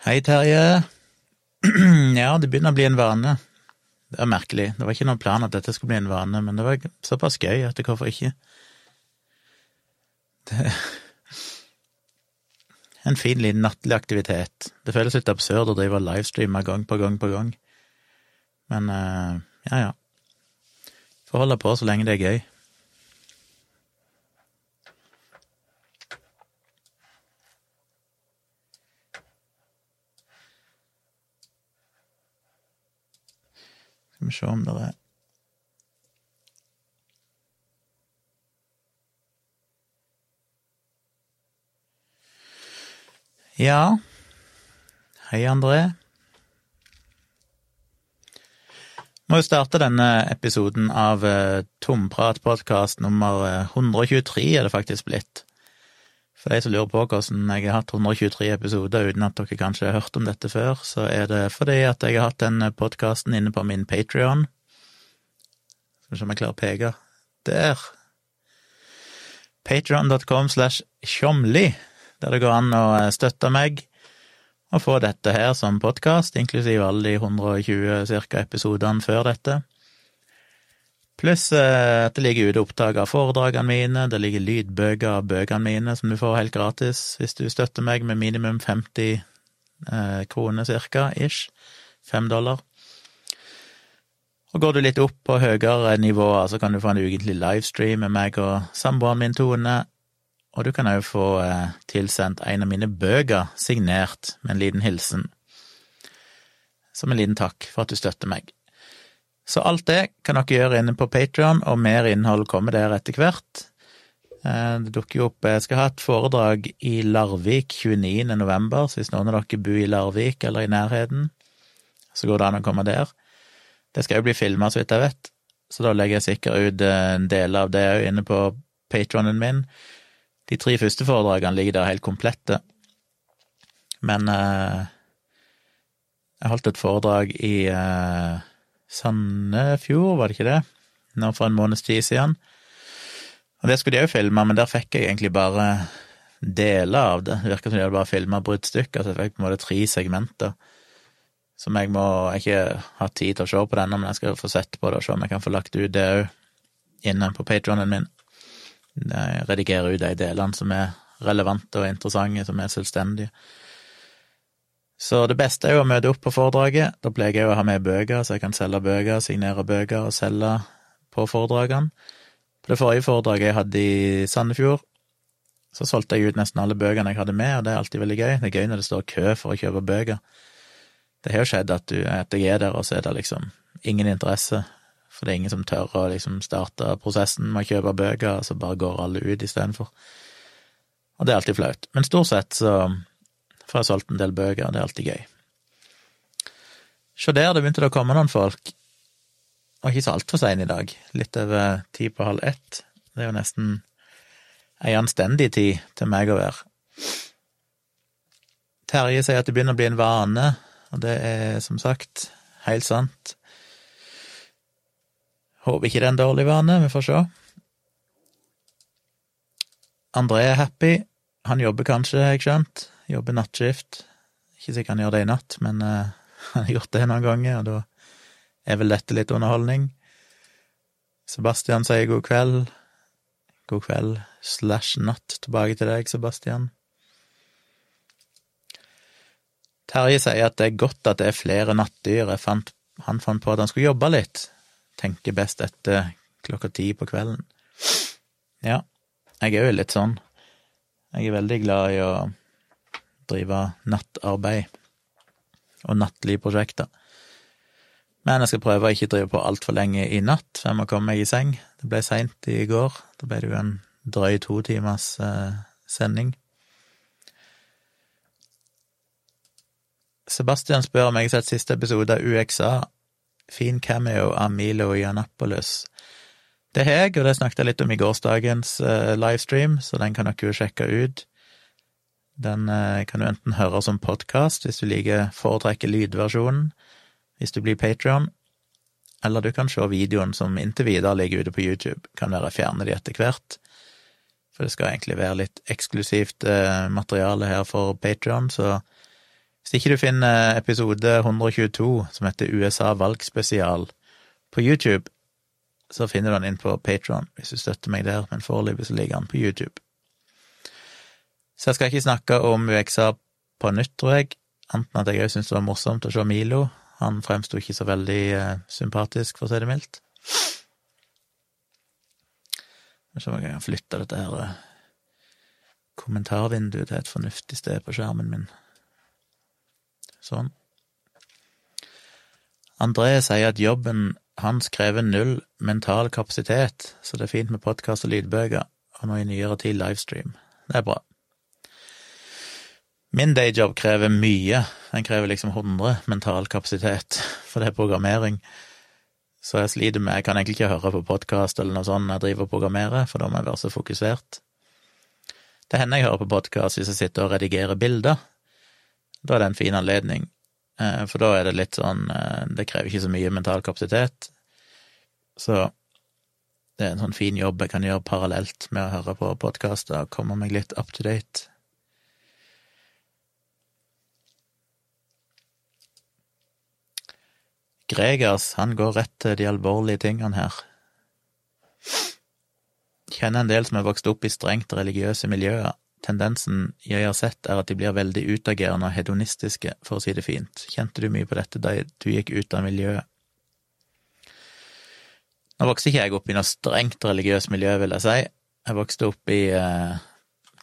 Hei, Terje. Ja, det begynner å bli en vane. Det er merkelig. Det var ikke noen plan at dette skulle bli en vane, men det var såpass gøy at hvorfor ikke? Det en fin liten nattlig aktivitet. Det føles litt absurd å drive og livestreame gang på gang på gang, men eh, ja, ja. Får holde på så lenge det er gøy. Skal vi se om det er Ja, hei, André. Må jo starte denne episoden av uh, Tomprat-podkast nummer eh, 123, er det faktisk blitt. For de som lurer på hvordan jeg har hatt 123 episoder uten at dere kanskje har hørt om dette før, så er det fordi at jeg har hatt den podkasten inne på min Patrion. Skal vi se om jeg klarer å peke. Der. Patrion.com slash tjomli, der det går an å eh, støtte meg og få dette her som podkast, inklusiv alle de 120 cirka episodene før dette. Pluss eh, at det ligger ute opptak av foredragene mine, det ligger lydbøker av bøkene mine som du får helt gratis hvis du støtter meg med minimum 50 eh, kroner cirka, ish. Fem dollar. Og går du litt opp på høyere nivåer, så kan du få en ukentlig livestream med meg og samboeren min Tone, og du kan òg få eh, tilsendt en av mine bøker signert med en liten hilsen. Som en liten takk for at du støtter meg. Så alt det kan dere gjøre inne på Patrion, og mer innhold kommer der etter hvert. Eh, det dukker jo opp Jeg skal ha et foredrag i Larvik 29. november, så hvis noen av dere bor i Larvik eller i nærheten, så går det an å komme der. Det skal jo bli filma, så vidt jeg vet, så da legger jeg sikkert ut eh, en del av det òg inne på patronen min. De tre første foredragene ligger der helt komplette, men eh, jeg holdt et foredrag i eh, Sandefjord, var det ikke det, nå for en måneds tid siden, og det skulle de òg filme, men der fikk jeg egentlig bare deler av det, det virka som de hadde bare filma bruddstykker, så jeg fikk på en måte tre segmenter som jeg må ikke ha tid til å se på denne, men jeg skal få sett på det og se om jeg kan få lagt ut det òg inne på patronen min. Jeg redigerer ut de delene som er relevante og interessante, som er selvstendige. Så det beste er jo å møte opp på foredraget. Da pleier jeg å ha med bøker, så jeg kan selge bøker, signere bøker og selge på foredragene. På det forrige foredraget jeg hadde i Sandefjord, så solgte jeg ut nesten alle bøkene jeg hadde med, og det er alltid veldig gøy. Det er gøy når det står kø for å kjøpe bøker. Det har jo skjedd at, du, at jeg er der, og så er det liksom ingen interesse, for det er ingen som tør å liksom starte prosessen med å kjøpe bøker, og så bare går alle ut istedenfor. Og det er alltid flaut. Men stort sett så får jeg solgt en del bøker, det er alltid gøy. Se der, det begynte det å komme noen folk, og ikke så altfor sein i dag, litt over ti på halv ett. Det er jo nesten ei anstendig tid til meg å være. Terje sier at det begynner å bli en vane og det er som sagt helt sant. Håper ikke det er en dårlig vane, vi får se. André er happy. Han jobber kanskje, har jeg skjønt. Jobber nattskift. Ikke sikkert han gjør det i natt, men uh, han har gjort det noen ganger, og da er vel dette litt underholdning. Sebastian sier god kveld. God kveld slash natt tilbake til deg, Sebastian. Terje sier at det er godt at det er flere nattdyr. Fant, han fant på at han skulle jobbe litt. Tenker best etter klokka ti på kvelden. Ja, jeg er jo litt sånn. Jeg er veldig glad i å drive nattarbeid og nattlige prosjekter. Men jeg skal prøve å ikke drive på altfor lenge i natt, for jeg må komme meg i seng. Det ble seint i går. Da ble det jo en drøy to timers eh, sending. Sebastian spør om jeg har sett siste episode av UXA. Fin cameo av Milo i Anapolis. Det har jeg, og det snakket jeg litt om i gårsdagens eh, livestream, så den kan dere jo sjekke ut. Den uh, kan du enten høre som podkast hvis du liker foretrekker lydversjonen, hvis du blir Patrion, eller du kan se videoen som inntil videre ligger ute på YouTube. Kan være jeg fjerner de etter hvert, for det skal egentlig være litt eksklusivt uh, materiale her for Patrion, så Hvis ikke du finner episode 122, som heter USA valgspesial, på YouTube, så finner du den inn på Patron hvis du støtter meg der, men foreløpig ligger den på YouTube. Så jeg skal ikke snakke om UXA på nytt, tror jeg, anten at jeg òg syntes det var morsomt å se Milo. Han fremsto ikke så veldig eh, sympatisk, for å si det mildt. Skal om jeg flytte dette her eh, kommentarvinduet til et fornuftig sted på skjermen min. Sånn. André sier at jobben hans krever null mental kapasitet, så det er fint med podkast og lydbøker, og nå i nyere tid livestream. Det er bra. Min dayjob krever mye, den krever liksom 100 mental kapasitet, for det er programmering. Så jeg sliter med Jeg kan egentlig ikke høre på podkast eller noe sånt når jeg driver og programmerer, for da må jeg være så fokusert. Det hender jeg hører på podkast hvis jeg sitter og redigerer bilder. Da er det en fin anledning, eh, for da er det litt sånn eh, Det krever ikke så mye mental kapasitet. Så det er en sånn fin jobb jeg kan gjøre parallelt med å høre på podkaster og komme meg litt up to date. Gregers, han går rett til de alvorlige tingene her. Kjenner en del som er vokst opp i strengt religiøse miljøer. Tendensen jeg har sett, er at de blir veldig utagerende og hedonistiske, for å si det fint. Kjente du mye på dette da du gikk ut av miljøet? Nå vokste ikke jeg opp i noe strengt religiøst miljø, vil jeg si. Jeg vokste opp i eh,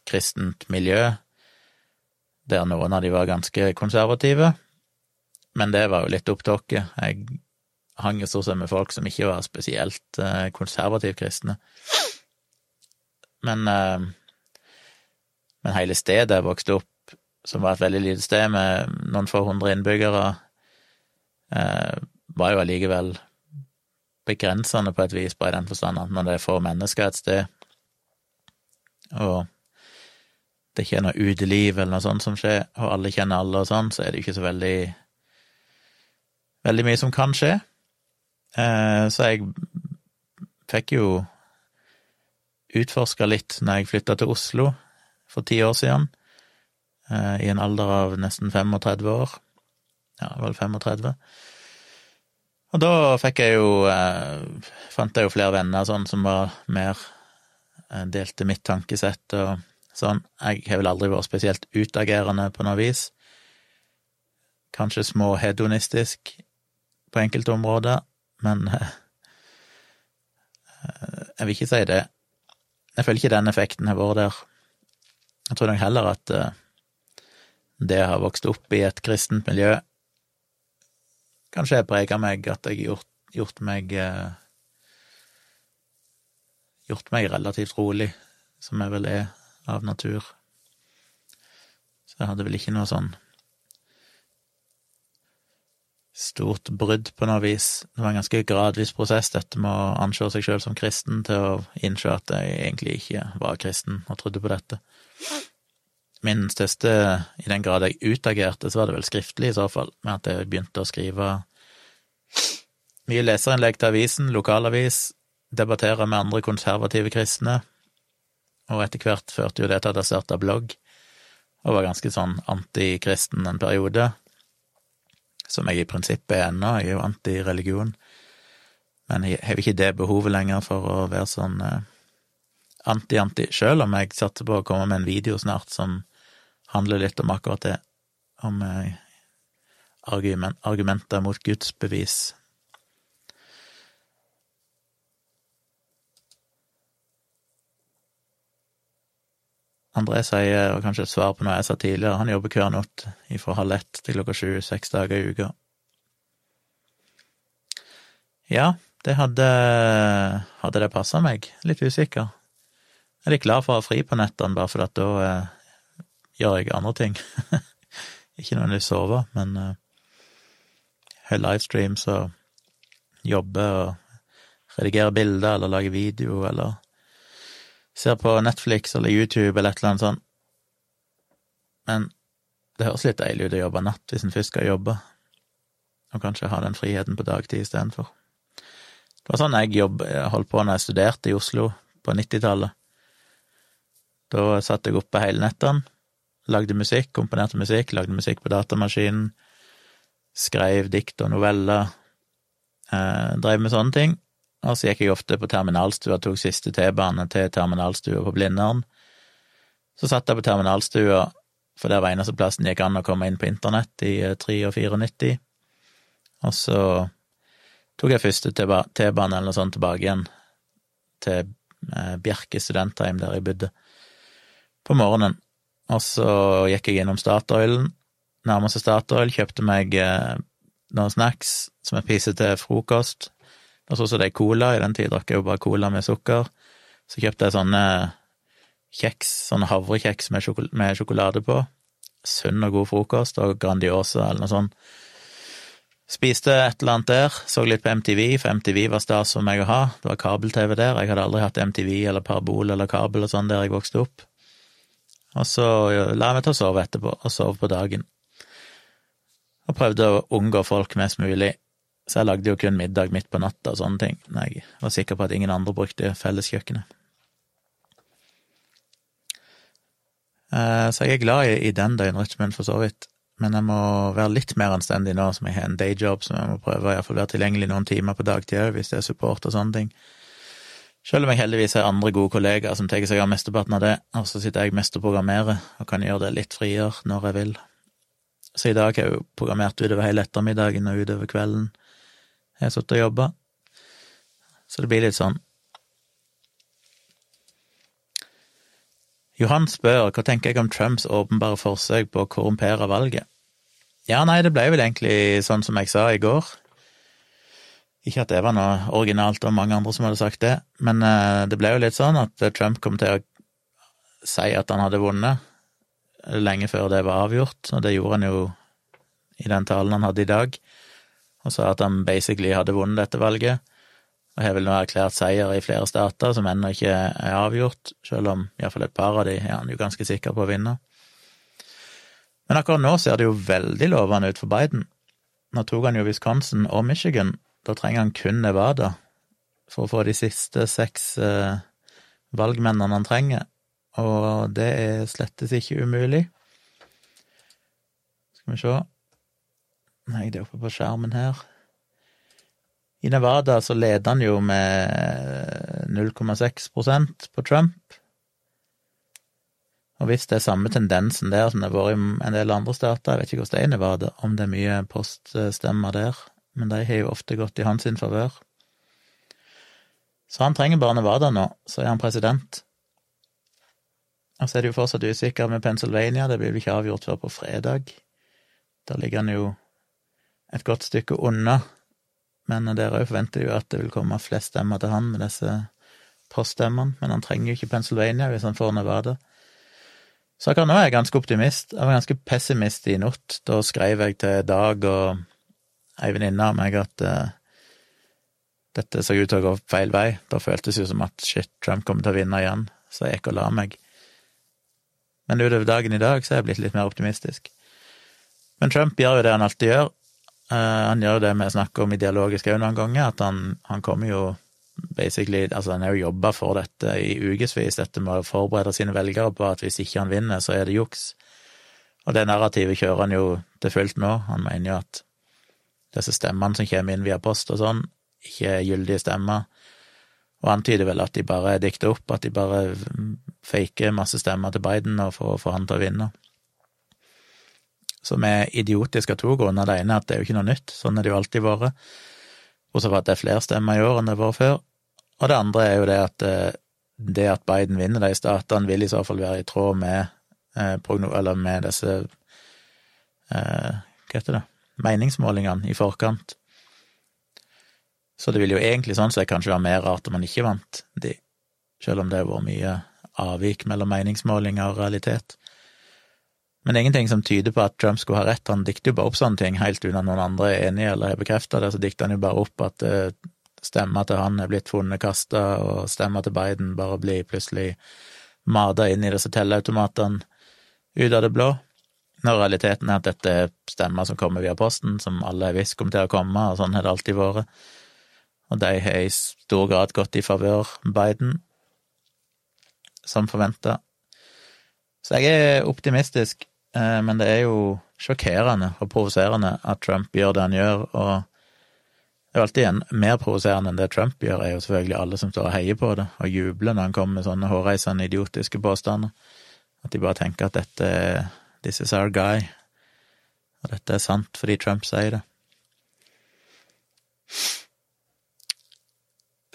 kristent miljø, der noen av de var ganske konservative, men det var jo litt opp. Jeg hang jo stort sett med folk som ikke var spesielt eh, kristne. Men, eh, men hele stedet jeg vokste opp, som var et veldig lite sted med noen få hundre innbyggere, eh, var jo allikevel begrensende på et vis, bare i den forstand at når det er få mennesker et sted, og det ikke er noe uteliv eller noe sånt som skjer, og alle kjenner alle og sånn, så er det jo ikke så veldig veldig mye som kan skje. Eh, så jeg fikk jo utforska litt når jeg flytta til Oslo for ti år siden, eh, i en alder av nesten 35 år. Ja, vel 35. Og da fikk jeg jo eh, Fant jeg jo flere venner sånn som var mer Delte mitt tankesett og sånn. Jeg har vel aldri vært spesielt utagerende på noe vis. Kanskje småhedonistisk på enkelte områder, men eh, jeg vil ikke si det. Jeg føler ikke den effekten har vært der. Jeg tror nok heller at eh, det å ha vokst opp i et kristent miljø kanskje har prega meg, at jeg har gjort, gjort meg eh, Gjort meg relativt rolig, som jeg vel er av natur. Så jeg hadde vel ikke noe sånn stort brudd på noe vis. Det var en ganske gradvis prosess, dette med å anse seg sjøl som kristen, til å innse at jeg egentlig ikke var kristen og trodde på dette. Min største, i den grad jeg utagerte, så var det vel skriftlig i så fall, med at jeg begynte å skrive mye leserinnlegg til avisen, lokalavis, debattere med andre konservative kristne, og etter hvert førte jo det til at jeg starta blogg, og var ganske sånn antikristen en periode som jeg i prinsippet er ennå, jeg er jo anti-religion, men jeg har ikke det behovet lenger for å være sånn eh, anti-anti, sjøl om jeg satser på å komme med en video snart som handler litt om akkurat det, om eh, argument, argumenter mot Guds André sier, og kanskje et svar på noe jeg sa tidligere, han jobber hver natt fra halv ett til klokka sju, seks dager i uka. Ja, det hadde, hadde det passa meg. Litt usikker. Jeg er litt glad for å ha fri på nettene, bare for at da eh, gjør jeg andre ting. Ikke nødvendigvis sove, men eh, har livestreams og jobber og redigerer bilder eller lager video eller ser på Netflix eller YouTube eller et eller annet sånt. Men det høres litt deilig ut å jobbe natt hvis en først skal jobbe, og kanskje ha den friheten på dagtid istedenfor. Det var sånn jeg jobb, holdt på når jeg studerte i Oslo på 90-tallet. Da satt jeg oppe hele nettene, Lagde musikk, komponerte musikk, lagde musikk på datamaskinen. Skrev dikt og noveller. Eh, drev med sånne ting. Og så gikk jeg ofte på terminalstua, tok siste T-bane til terminalstua på Blindern. Så satt jeg på terminalstua, for der var eneste plassen gikk an å komme inn på internett i 3 og 94. Og så tok jeg første T-bane eller noe sånt tilbake igjen til eh, Bjerke studentheim, der jeg bodde, på morgenen. Og så gikk jeg innom Statoilen, nærmeste Statoil, kjøpte meg eh, noen snacks som jeg spiste til frokost. Og så det cola, i den tid drakk jeg jo bare cola med sukker. Så kjøpte jeg sånne kjeks, sånne havrekjeks med, sjokol med sjokolade på. Sunn og god frokost, og Grandiosa eller noe sånt. Spiste et eller annet der, så litt på MTV, for MTV var stas for meg å ha. Det var kabel-TV der, jeg hadde aldri hatt MTV eller parabol eller kabel og sånn der jeg vokste opp. Og så la jeg meg til å sove etterpå, og sove på dagen. Og prøvde å unngå folk mest mulig, så jeg lagde jo kun middag midt på natta og sånne ting, når jeg var sikker på at ingen andre brukte felleskjøkkenet. Eh, så jeg er glad i den døgnrytmen, for så vidt men jeg må være litt mer anstendig nå som jeg har en dayjob, som jeg må prøve å iallfall være tilgjengelig noen timer på dagtid òg, hvis det er support og sånne ting. Selv om jeg heldigvis har andre gode kollegaer som tar seg av mesteparten av det, og så sitter jeg mest og programmerer, og kan gjøre det litt friere når jeg vil. Så i dag har jeg jo programmert utover hele ettermiddagen og utover kvelden. Jeg har sittet og jobba. Så det blir litt sånn. Johan spør hva tenker jeg om Trumps åpenbare forsøk på å korrumpere valget. Ja, nei, det ble vel egentlig sånn som jeg sa i går. Ikke at det var noe originalt og mange andre som hadde sagt det, men eh, det ble jo litt sånn at Trump kom til å si at han hadde vunnet lenge før det var avgjort, og det gjorde han jo i den talen han hadde i dag, og sa at han basically hadde vunnet dette valget og har vel nå erklært seier i flere stater som ennå ikke er avgjort, selv om iallfall et par av de er han jo ganske sikker på å vinne. Men akkurat nå ser det jo veldig lovende ut for Biden. Nå tok han jo Wisconsin og Michigan, da trenger han kun Nevada for å få de siste seks eh, valgmennene han trenger, og det er slettes ikke umulig. Skal vi se Nei, det er oppe på skjermen her. I Nevada så leder han jo med 0,6% på Trump. Og hvis det er samme tendensen der som det har vært i en del andre stater, jeg vet ikke hvordan det er i Nevada, om det er mye poststemmer der, men de har jo ofte gått i hans favør. Så han trenger bare Nevada nå, så er han president. Og så er det jo fortsatt usikkert med Pennsylvania, det blir vel ikke avgjort før på fredag. Der ligger han jo et godt stykke unna men dere forventer jo at det vil komme flest stemmer til han med disse poststemmene, men han trenger jo ikke Pennsylvania hvis han får Nevada. Så akkurat nå er jeg ganske optimist. Jeg var ganske pessimist i natt. Da skrev jeg til Dag og ei venninne av meg at uh, dette så ut til å gå feil vei. Da føltes det jo som at shit, Trump kommer til å vinne igjen, så jeg gikk og la meg. Men utover dagen i dag så er jeg blitt litt mer optimistisk. Men Trump gjør jo det han alltid gjør, han gjør det vi snakker om i Dialogisk òg noen ganger, at han, han, kommer jo basically Altså, han har jo jobba for dette i ukevis, dette med å forberede sine velgere på at hvis ikke han vinner, så er det juks. Og det narrativet kjører han jo til fullt nå. Han mener jo at disse stemmene som kommer inn via post og sånn, ikke er gyldige stemmer. Og antyder vel at de bare er dikta opp, at de bare faker masse stemmer til Biden og får, får han til å vinne som er idiotisk av to grunner. Det ene er at det er jo ikke noe nytt, sånn er det jo alltid vært. Bortsett fra at det er flere stemmer i år enn det har vært før. Og det andre er jo det at eh, det at Biden vinner de statene, vil i så fall være i tråd med, eh, med disse eh, Hva heter det meningsmålingene i forkant. Så det vil jo egentlig sånn sett kanskje være mer rart om man ikke vant de, selv om det har vært mye avvik mellom meningsmålinger og realitet. Men det er ingenting som tyder på at Trump skulle ha rett. Han dikter jo bare opp sånne ting helt uten at noen andre er enige eller har bekrefta det. Så dikter han jo bare opp at uh, stemmer til han er blitt funnet kasta, og stemmer til Biden bare blir plutselig mata inn i disse telleautomatene ut av det blå. Når realiteten er at dette er stemmer som kommer via posten, som alle har visst kommer til å komme, og sånn har det alltid vært. Og de har i stor grad gått i favør Biden, som forventa. Så jeg er optimistisk, eh, men det er jo sjokkerende og provoserende at Trump gjør det han gjør, og det er alltid en mer provoserende enn det Trump gjør, er jo selvfølgelig alle som står og heier på det, og jubler når han kommer med sånne hårreisende, idiotiske påstander. At de bare tenker at dette er This is our guy. Og dette er sant fordi Trump sier det.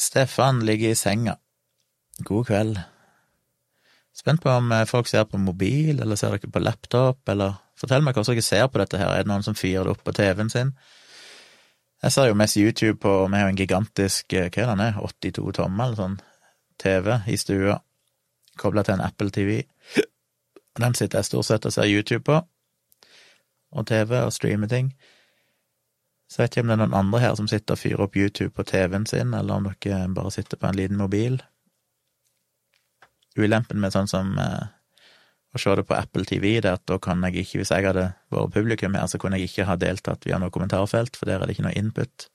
Stefan ligger i senga. God kveld. Spent på om eh, folk ser på mobil, eller ser dere på laptop, eller Fortell meg hvordan dere ser på dette her. Er det noen som fyrer det opp på TV-en sin? Jeg ser jo mest YouTube på Vi har jo en gigantisk, eh, hva er den er, 82 tommer eller sånn, TV i stua, kobla til en Apple TV. Den sitter jeg stort sett og ser YouTube på, og TV, og streamer ting. Så jeg vet ikke om det er noen andre her som sitter og fyrer opp YouTube på TV-en sin, eller om dere bare sitter på en liten mobil. Ulempen med sånn som eh, å se det på Apple TV, det er at da kan jeg ikke, hvis jeg hadde vært publikum her, så kunne jeg ikke ha deltatt via noe kommentarfelt, for der er det ikke noe input.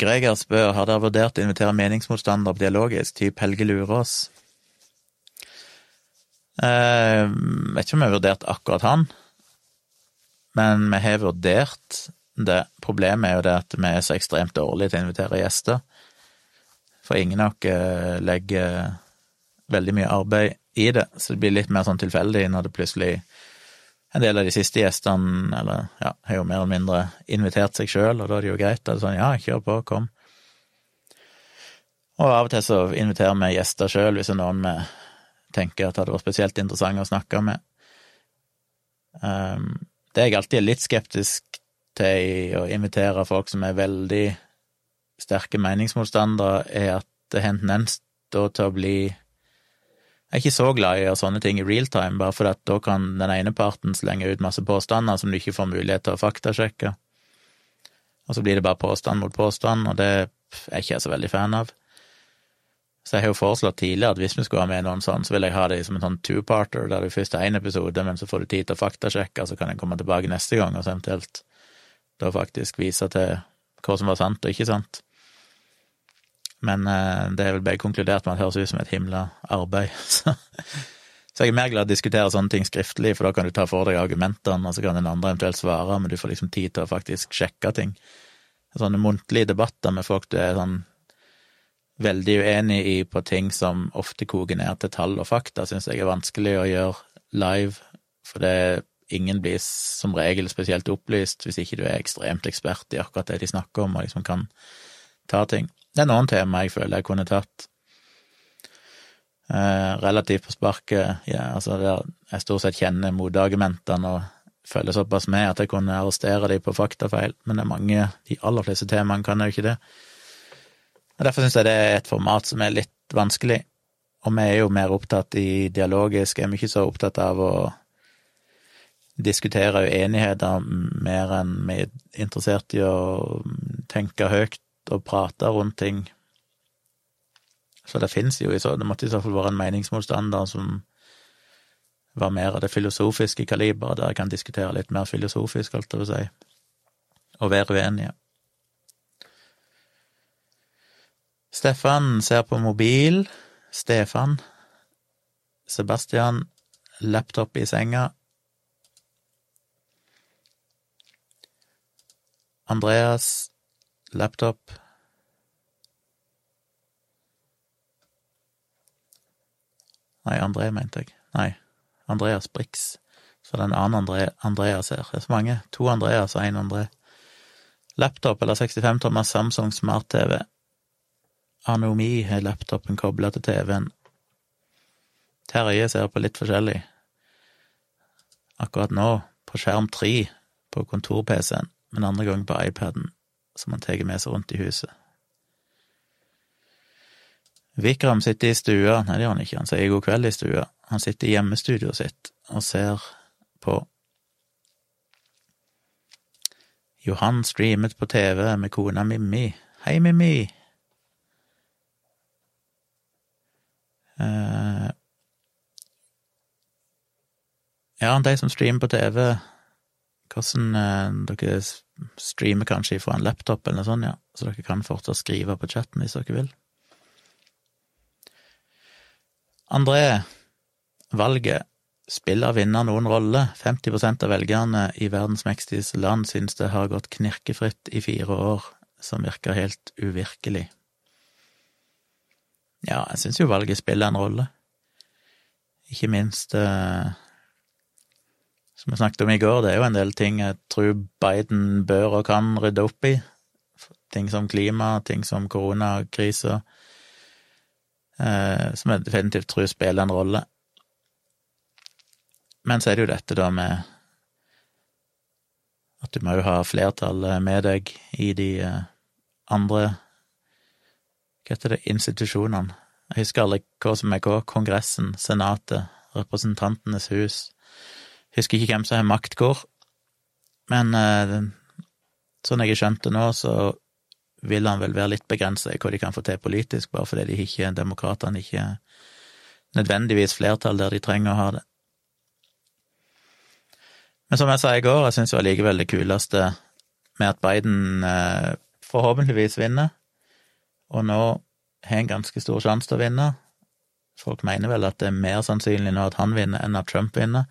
Greger spør har dere vurdert å invitere meningsmotstandere på dialogisk, type Helge Lurås. Eh, vet ikke om vi har vurdert akkurat han, men vi har vurdert det. Problemet er jo det at vi er så ekstremt dårlige til å invitere gjester. For ingen av oss legger veldig mye arbeid i det, så det blir litt mer sånn tilfeldig når det plutselig en del av de siste gjestene, eller ja, har jo mer eller mindre invitert seg sjøl, og da er det jo greit. Da er det sånn ja, kjør på, kom. Og av og til så inviterer vi gjester sjøl hvis det er noen vi tenker at hadde vært spesielt interessant å snakke med. Um, det jeg alltid er litt skeptisk til å invitere folk som er veldig sterke meningsmotstandere, er at det har en tendens da til å bli jeg er ikke så glad i å gjøre sånne ting i real time, bare fordi at da kan den ene parten slenge ut masse påstander som du ikke får mulighet til å faktasjekke. Og så blir det bare påstand mot påstand, og det er jeg ikke så veldig fan av. Så jeg har jo foreslått tidligere at hvis vi skulle ha med noen sånn, så vil jeg ha det som en sånn two-parter, der du først har én episode, men så får du tid til å faktasjekke, så kan jeg komme tilbake neste gang og så eventuelt da faktisk vise til hva som var sant og ikke sant. Men eh, det er vel begge konkludert med at det høres ut som et himla arbeid. Så, jeg er mer glad i å diskutere sånne ting skriftlig, for da kan du ta for deg argumentene, og så kan den andre eventuelt svare, men du får liksom tid til å faktisk sjekke ting. Sånne muntlige debatter med folk du er sånn veldig uenig i på ting som ofte koker ned til tall og fakta, syns jeg er vanskelig å gjøre live, for det ingen blir som regel spesielt opplyst hvis ikke du er ekstremt ekspert i akkurat det de snakker om, og liksom kan ta ting. Det er noen tema jeg føler jeg kunne tatt eh, relativt på sparket. Ja, altså der jeg stort sett kjenner motargumentene og følger såpass med at jeg kunne arrestere dem på faktafeil, men det er mange, de aller fleste temaene kan jeg jo ikke det. Og Derfor syns jeg det er et format som er litt vanskelig, og vi er jo mer opptatt i dialogisk, er vi ikke så opptatt av å diskutere uenigheter mer enn vi er interessert i å tenke høyt og prate rundt ting. Så det fins jo Det måtte i så fall være en meningsmotstander som var mer av det filosofiske kaliberet, der jeg kan diskutere litt mer filosofisk, alt det vil si, og være uenige. Stefan ser på mobil. Stefan. Sebastian. Laptop i senga. Andreas laptop. Nei, André, mente jeg. Nei, Andreas Brix. Så det er en annen André, Andreas her. Det er så mange. To Andreas og én André. Laptop eller 65 tommer Samsung smart-TV. Anomi har laptopen kobla til TV-en. Terje ser på litt forskjellig. Akkurat nå på skjerm tre på kontor-PC-en, men andre gang på iPaden som han tar med seg rundt i huset. Vikram sitter i stua, nei det gjør han ikke, han sier god kveld i stua. Han sitter i hjemmestudioet sitt og ser på Johan streamet på TV med kona Mimmi. Hei, Mimmi! Uh, ja, de som streamer på TV, hvordan uh, Dere streamer kanskje fra en laptop eller noe sånt, ja, så dere kan fortsatt skrive på chatten hvis dere vil. André, valget spiller vinner noen rolle. 50% av velgerne i verdens mektigste land synes det har gått knirkefritt i fire år, som virker helt uvirkelig. Ja, jeg synes jo valget spiller en rolle. Ikke minst eh, Som vi snakket om i går, det er jo en del ting jeg tror Biden bør og kan rydde opp i. Ting som klima, ting som koronakrisa, eh, som jeg definitivt tror spiller en rolle. Men så er det jo dette da med at du må jo ha flertallet med deg i de eh, andre Hva heter det, institusjonene? Jeg husker alle hva som er hva. Kongressen, Senatet, Representantenes hus. Husker ikke hvem som har makt hvor, men eh, sånn jeg har skjønt det nå, så vil han vel være litt begrensa i hva de kan få til politisk, bare fordi de ikke, demokratene ikke nødvendigvis flertall der de trenger å ha det. Men som jeg sa i går, jeg syns jo allikevel det kuleste med at Biden eh, forhåpentligvis vinner, og nå har en ganske stor sjanse til å vinne. Folk mener vel at det er mer sannsynlig nå at han vinner enn at Trump vinner.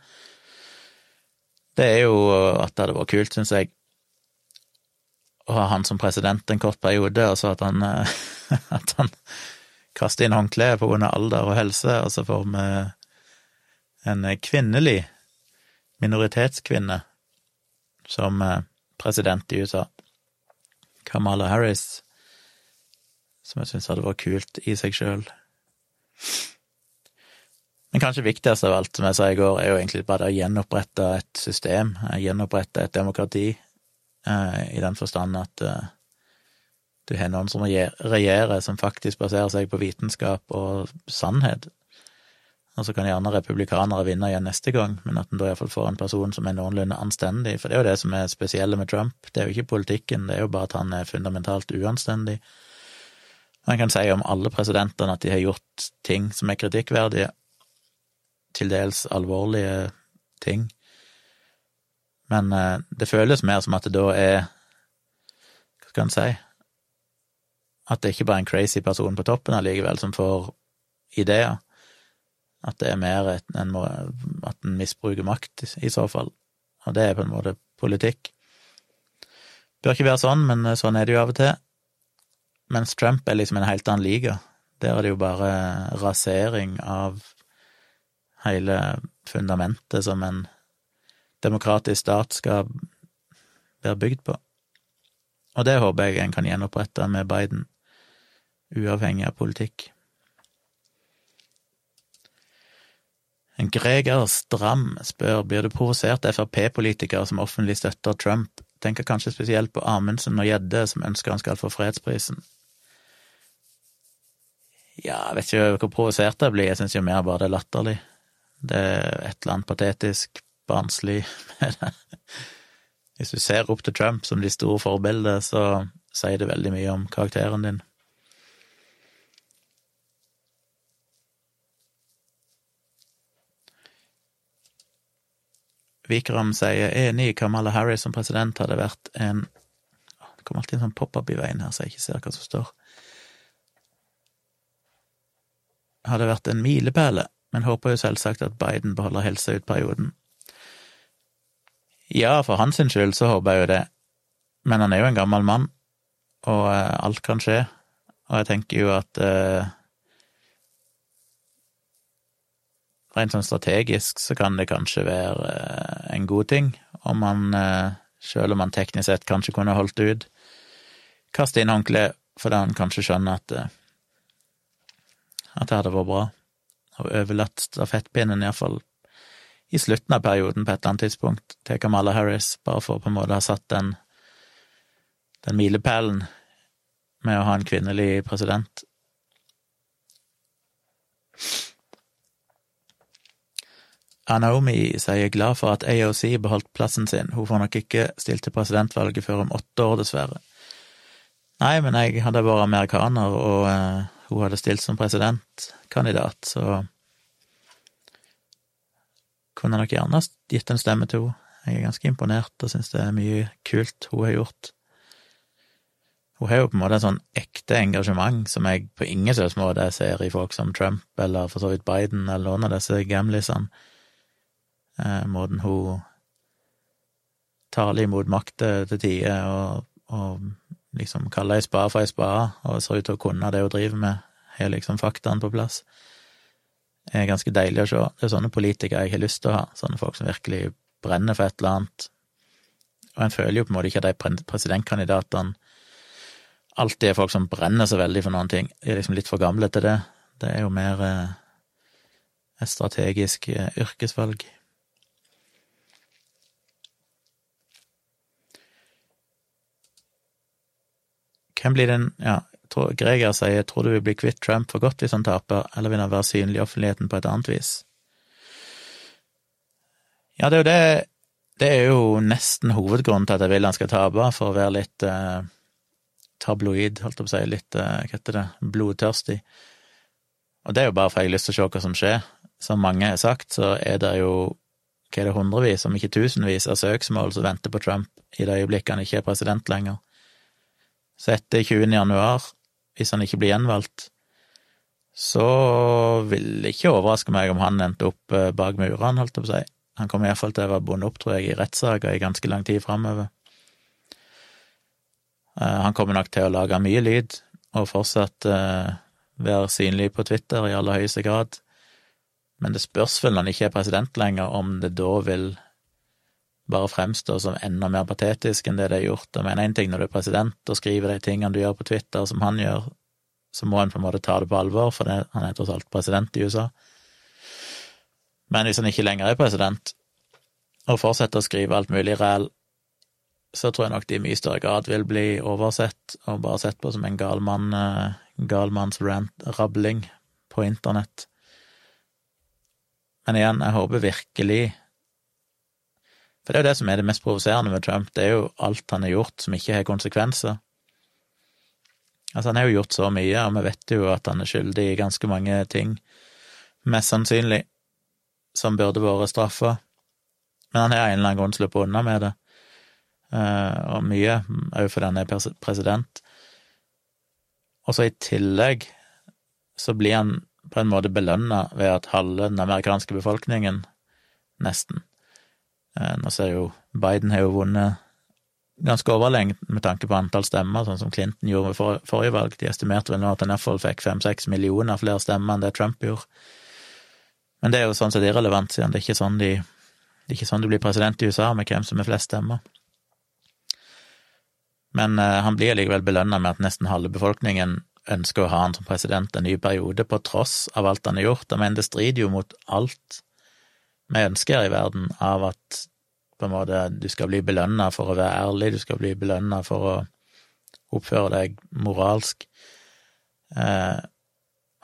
Det er jo at det hadde vært kult, syns jeg, å ha han som president en kort periode, og så at han, at han kaster inn håndkleet på grunn av alder og helse, og så får vi en kvinnelig minoritetskvinne som president i USA. Kamala Harris som jeg syns hadde vært kult i seg sjøl. Men kanskje viktigst av alt, som jeg sa i går, er jo egentlig bare å gjenopprette et system, gjenopprette et demokrati, eh, i den forstand at eh, du har noen som regjerer, som faktisk baserer seg på vitenskap og sannhet. Og så kan gjerne republikanere vinne igjen neste gang, men at en da iallfall får en person som er noenlunde anstendig. For det er jo det som er spesielle med Trump. Det er jo ikke politikken, det er jo bare at han er fundamentalt uanstendig. Man kan si om alle presidentene at de har gjort ting som er kritikkverdige, til dels alvorlige ting, men eh, det føles mer som at det da er Hva skal en si At det ikke bare er en crazy person på toppen allikevel som får ideer. At det er mer et, en må, at en misbruker makt, i så fall. Og det er på en måte politikk. Bør ikke være sånn, men sånn er det jo av og til. Mens Trump er liksom en helt annen liga. Der er det jo bare rasering av hele fundamentet som en demokratisk stat skal være bygd på. Og det håper jeg en kan gjenopprette med Biden, uavhengig av politikk. En Greger Stram spør blir du provosert Frp-politikere som offentlig støtter Trump, tenker kanskje spesielt på Amundsen og Gjedde, som ønsker han skal få fredsprisen. Ja, jeg vet ikke hvor provosert jeg blir, jeg syns jo mer bare det er latterlig. Det er et eller annet patetisk, barnslig med det. Hvis du ser opp til Trump som de store forbildet, så sier det veldig mye om karakteren din. Vikram sier enig, Kamala Harris som president hadde vært en Det kommer alltid en sånn pop-up i veien her, så jeg ikke ser hva som står hadde vært en milepæl, men håper jo selvsagt at Biden beholder helsa ut perioden. Ja, for hans skyld så håper jeg jo det, men han er jo en gammel mann, og uh, alt kan skje, og jeg tenker jo at eh, Rent sånn strategisk så kan det kanskje være eh, en god ting om han, sjøl om han teknisk sett kanskje kunne holdt ut, kaste inn håndkleet fordi han kanskje skjønner at at det hadde vært bra. Og overlatt stafettpinnen, iallfall i slutten av perioden på et eller annet tidspunkt, til Kamala Harris, bare for på en måte å ha satt den, den milepælen med å ha en kvinnelig president. Naomi sier glad for at AOC beholdt plassen sin, hun får nok ikke stilt til presidentvalget før om åtte år, dessverre. Nei, men jeg hadde vært amerikaner, og eh, hun hadde stilt som presidentkandidat, så kunne jeg nok gjerne gitt en stemme til henne. Jeg er ganske imponert og syns det er mye kult hun har gjort. Hun har jo på en måte en sånn ekte engasjement som jeg på ingen slags måte ser i folk som Trump eller for så vidt Biden eller noen av disse gamlisene. Eh, måten hun taler imot makter til tider og, og liksom kaller ei spade for ei spade og ser ut til å kunne det hun driver med, har liksom faktaene på plass. Det er ganske deilig å se. Det er sånne politikere jeg har lyst til å ha, sånne folk som virkelig brenner for et eller annet. Og en føler jo på en måte ikke at de presidentkandidatene alltid er folk som brenner så veldig for noen ting. De er liksom litt for gamle til det. Det er jo mer eh, et strategisk eh, yrkesvalg. Hvem blir den Ja, Greger sier tror du vil bli kvitt Trump for godt hvis han taper, eller vil han være synlig i offentligheten på et annet vis? Ja, det er jo det Det er jo nesten hovedgrunnen til at jeg vil han skal tape, for å være litt eh, tabloid, holdt jeg på å si, litt, eh, hva heter det, blodtørstig. Og det er jo bare for jeg har lyst til å se hva som skjer. Som mange har sagt, så er det jo hva er det, hundrevis, om ikke tusenvis, av søksmål som venter på Trump i det øyeblikket han ikke er president lenger. Så etter 20. januar, hvis han ikke blir gjenvalgt, så vil det ikke overraske meg om han endte opp eh, bak murene, holdt jeg på å si. Han kommer iallfall til å være bundet opp, tror jeg, i rettssaker i ganske lang tid framover. Eh, han kommer nok til å lage mye lyd, og fortsatt eh, være synlig på Twitter i aller høyeste grad. Men det spørs vel når han ikke er president lenger, om det da vil bare fremstå som enda mer patetisk enn det det er gjort. Jeg mener én ting når du er president og skriver de tingene du gjør på Twitter som han gjør, så må en på en måte ta det på alvor, for det, han er tross alt president i USA. Men hvis han ikke lenger er president, og fortsetter å skrive alt mulig ræl så tror jeg nok de i mye større grad vil bli oversett og bare sett på som en galmann, gal galmanns rant-rabling på internett. Men igjen, jeg håper virkelig For det er jo det som er det mest provoserende med Trump, det er jo alt han har gjort som ikke har konsekvenser. Altså, han har jo gjort så mye, og vi vet jo at han er skyldig i ganske mange ting, mest sannsynlig, som burde vært straffa, men han har en eller annen grunn sluppet unna med det. Eh, og mye, òg fordi han er president. Og så i tillegg så blir han på en måte belønna ved at halve den amerikanske befolkningen, nesten Nå ser jo Biden har jo vunnet ganske overlengt med tanke på antall stemmer, sånn som Clinton gjorde ved forrige valg. De estimerte vel nå at han iallfall fikk fem-seks millioner flere stemmer enn det Trump gjorde. Men det er jo sånn sett irrelevant, siden det er ikke sånn de, det er ikke sånn du blir president i USA, med hvem som er flest stemmer. Men eh, han blir likevel belønna med at nesten halve befolkningen ønsker å ha han som president en ny periode, på tross av alt han har gjort. Men det strider jo mot alt vi ønsker i verden, av at på en måte du skal bli belønna for å være ærlig, du skal bli belønna for å oppføre deg moralsk. Eh,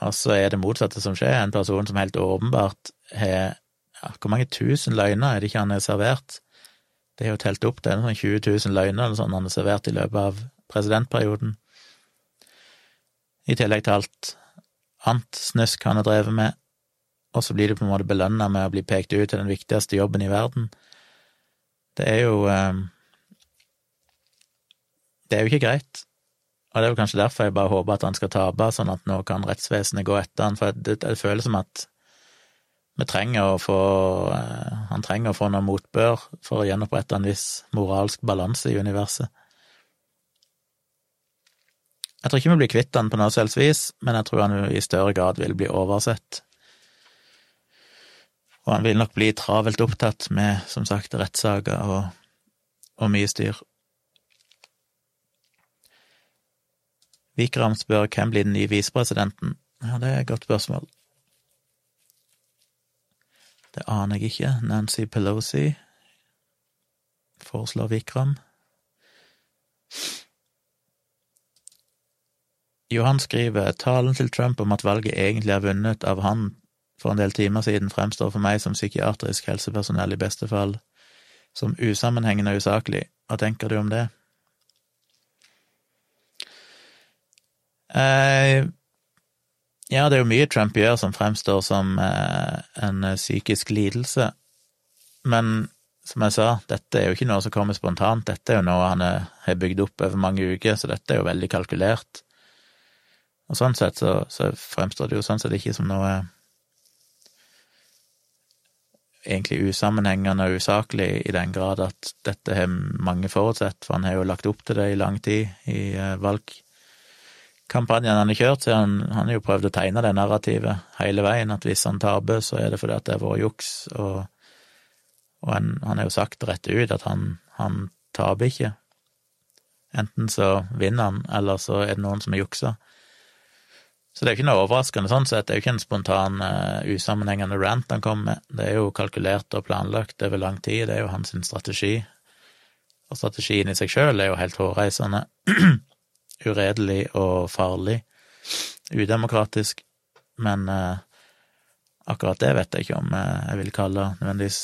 og så er det motsatte som skjer, en person som helt åpenbart har ja, Hvor mange tusen løgner er det ikke han har servert? Det er jo telt opp, det er sånn 20 000 løgner eller sånn han har servert i løpet av presidentperioden. I tillegg til alt annet snusk han har drevet med, og så blir du på en måte belønna med å bli pekt ut til den viktigste jobben i verden. Det er jo eh, Det er jo ikke greit. Og det er jo kanskje derfor jeg bare håper at han skal tape, sånn at nå kan rettsvesenet gå etter han, for det, det føles som at vi trenger å få eh, Han trenger å få noe motbør for å gjenopprette en viss moralsk balanse i universet. Jeg tror ikke vi blir kvitt han på noe selvs vis, men jeg tror han i større grad vil bli oversett. Og han vil nok bli travelt opptatt med, som sagt, rettssaker og, og mye styr. Vikram spør hvem blir den nye visepresidenten. Ja, det er et godt spørsmål. Det aner jeg ikke. Nancy Pelosi foreslår Vikram. Johan skriver talen til Trump om at valget egentlig er vunnet av han for en del timer siden, fremstår for meg som psykiatrisk helsepersonell i beste fall som usammenhengende og usaklig. Hva tenker du om det? Eh, ja, det er jo mye Trump gjør som fremstår som eh, en eh, psykisk lidelse, men som jeg sa, dette er jo ikke noe som kommer spontant, dette er jo noe han har bygd opp over mange uker, så dette er jo veldig kalkulert. Og sånn sett så, så fremstår det jo sånn sett ikke som noe egentlig usammenhengende og usaklig i den grad at dette har mange forutsett, for han har jo lagt opp til det i lang tid i eh, valgkampanjen han har kjørt, så han, han har jo prøvd å tegne det narrativet hele veien, at hvis han taper, så er det fordi at det har vært juks, og, og han, han har jo sagt rett ut at han, han taper ikke. Enten så vinner han, eller så er det noen som har juksa. Så det er jo ikke noe overraskende sånn sett, det er jo ikke en spontan, uh, usammenhengende rant han kommer med, det er jo kalkulert og planlagt over lang tid, det er jo hans strategi. Og strategien i seg sjøl er jo helt hårreisende, uredelig og farlig, udemokratisk, men uh, akkurat det vet jeg ikke om uh, jeg vil kalle nødvendigvis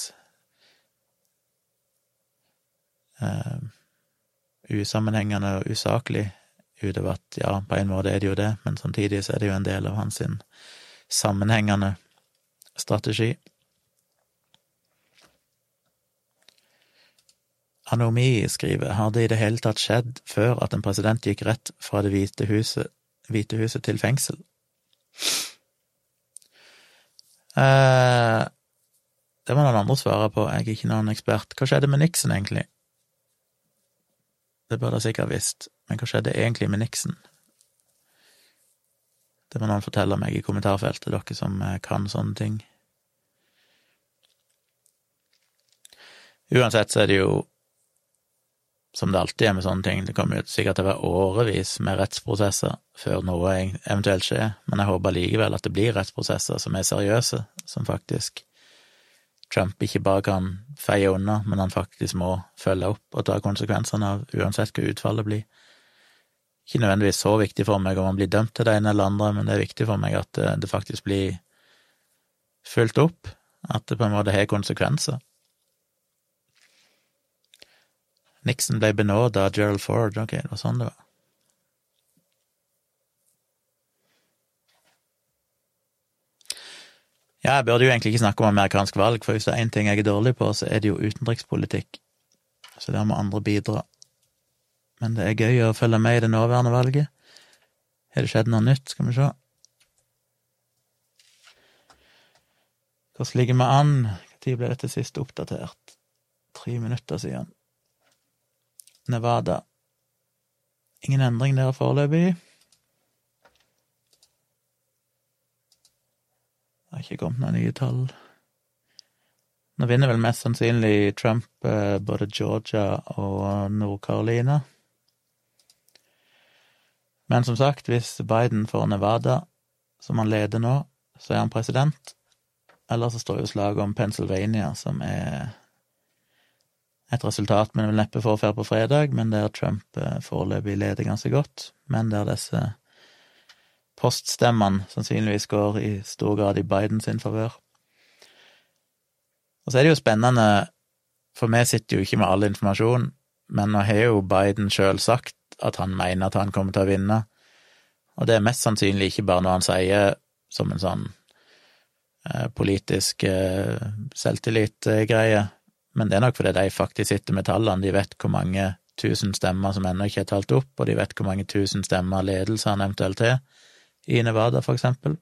usammenhengende og usaklig utover at ja, på en måte er det jo det, men samtidig så er det jo en del av hans sammenhengende strategi. Anomi skriver har det i det hele tatt skjedd før at en president gikk rett fra Det hvite huset, hvite huset til fengsel? Eh, det må noen andre svare på, jeg er ikke noen ekspert. Hva skjedde med Nixon, egentlig? Det burde jeg sikkert visst. Men hva skjedde egentlig med Nixon? Det må noen fortelle meg i kommentarfeltet, dere som eh, kan sånne ting. Uansett så er det jo, som det alltid er med sånne ting, det kommer jo sikkert til å være årevis med rettsprosesser før noe eventuelt skjer, men jeg håper likevel at det blir rettsprosesser som er seriøse, som faktisk Trump ikke bare kan feie unna, men han faktisk må følge opp og ta konsekvensene av, uansett hva utfallet blir ikke nødvendigvis så viktig for meg om man blir dømt til det ene eller andre, men det er viktig for meg at eh, det faktisk blir fulgt opp, at det på en måte har konsekvenser. Nixon ble benåda av Gerald Ford, ok, det var sånn det var. Ja, jeg burde jo egentlig ikke snakke om amerikansk valg, for hvis det er én ting jeg er dårlig på, så er det jo utenrikspolitikk. Så der må andre bidra men det er gøy å følge med i det nåværende valget. Har det skjedd noe nytt? Skal vi se. Hvordan ligger vi an? Når ble dette sist oppdatert? Tre minutter siden. Nevada. Ingen endring der foreløpig. Det har ikke kommet noen nye tall. Nå vinner vel mest sannsynlig Trump eh, både Georgia og Nord-Carolina. Men som sagt, hvis Biden får Nevada, som han leder nå, så er han president. Eller så står jo slaget om Pennsylvania, som er et resultat vi vil neppe får før på fredag, men der Trump eh, foreløpig leder ganske godt, men der disse poststemmene sannsynligvis går i stor grad i Bidens favør. Og så er det jo spennende, for vi sitter jo ikke med all informasjon, men nå har jo Biden sjøl sagt at han mener at han kommer til å vinne. Og det er mest sannsynlig ikke bare noe han sier som en sånn eh, politisk eh, selvtillitgreie, men det er nok fordi de faktisk sitter med tallene, de vet hvor mange tusen stemmer som ennå ikke er talt opp, og de vet hvor mange tusen stemmer ledelse han eventuelt har, i Nevada, for eksempel.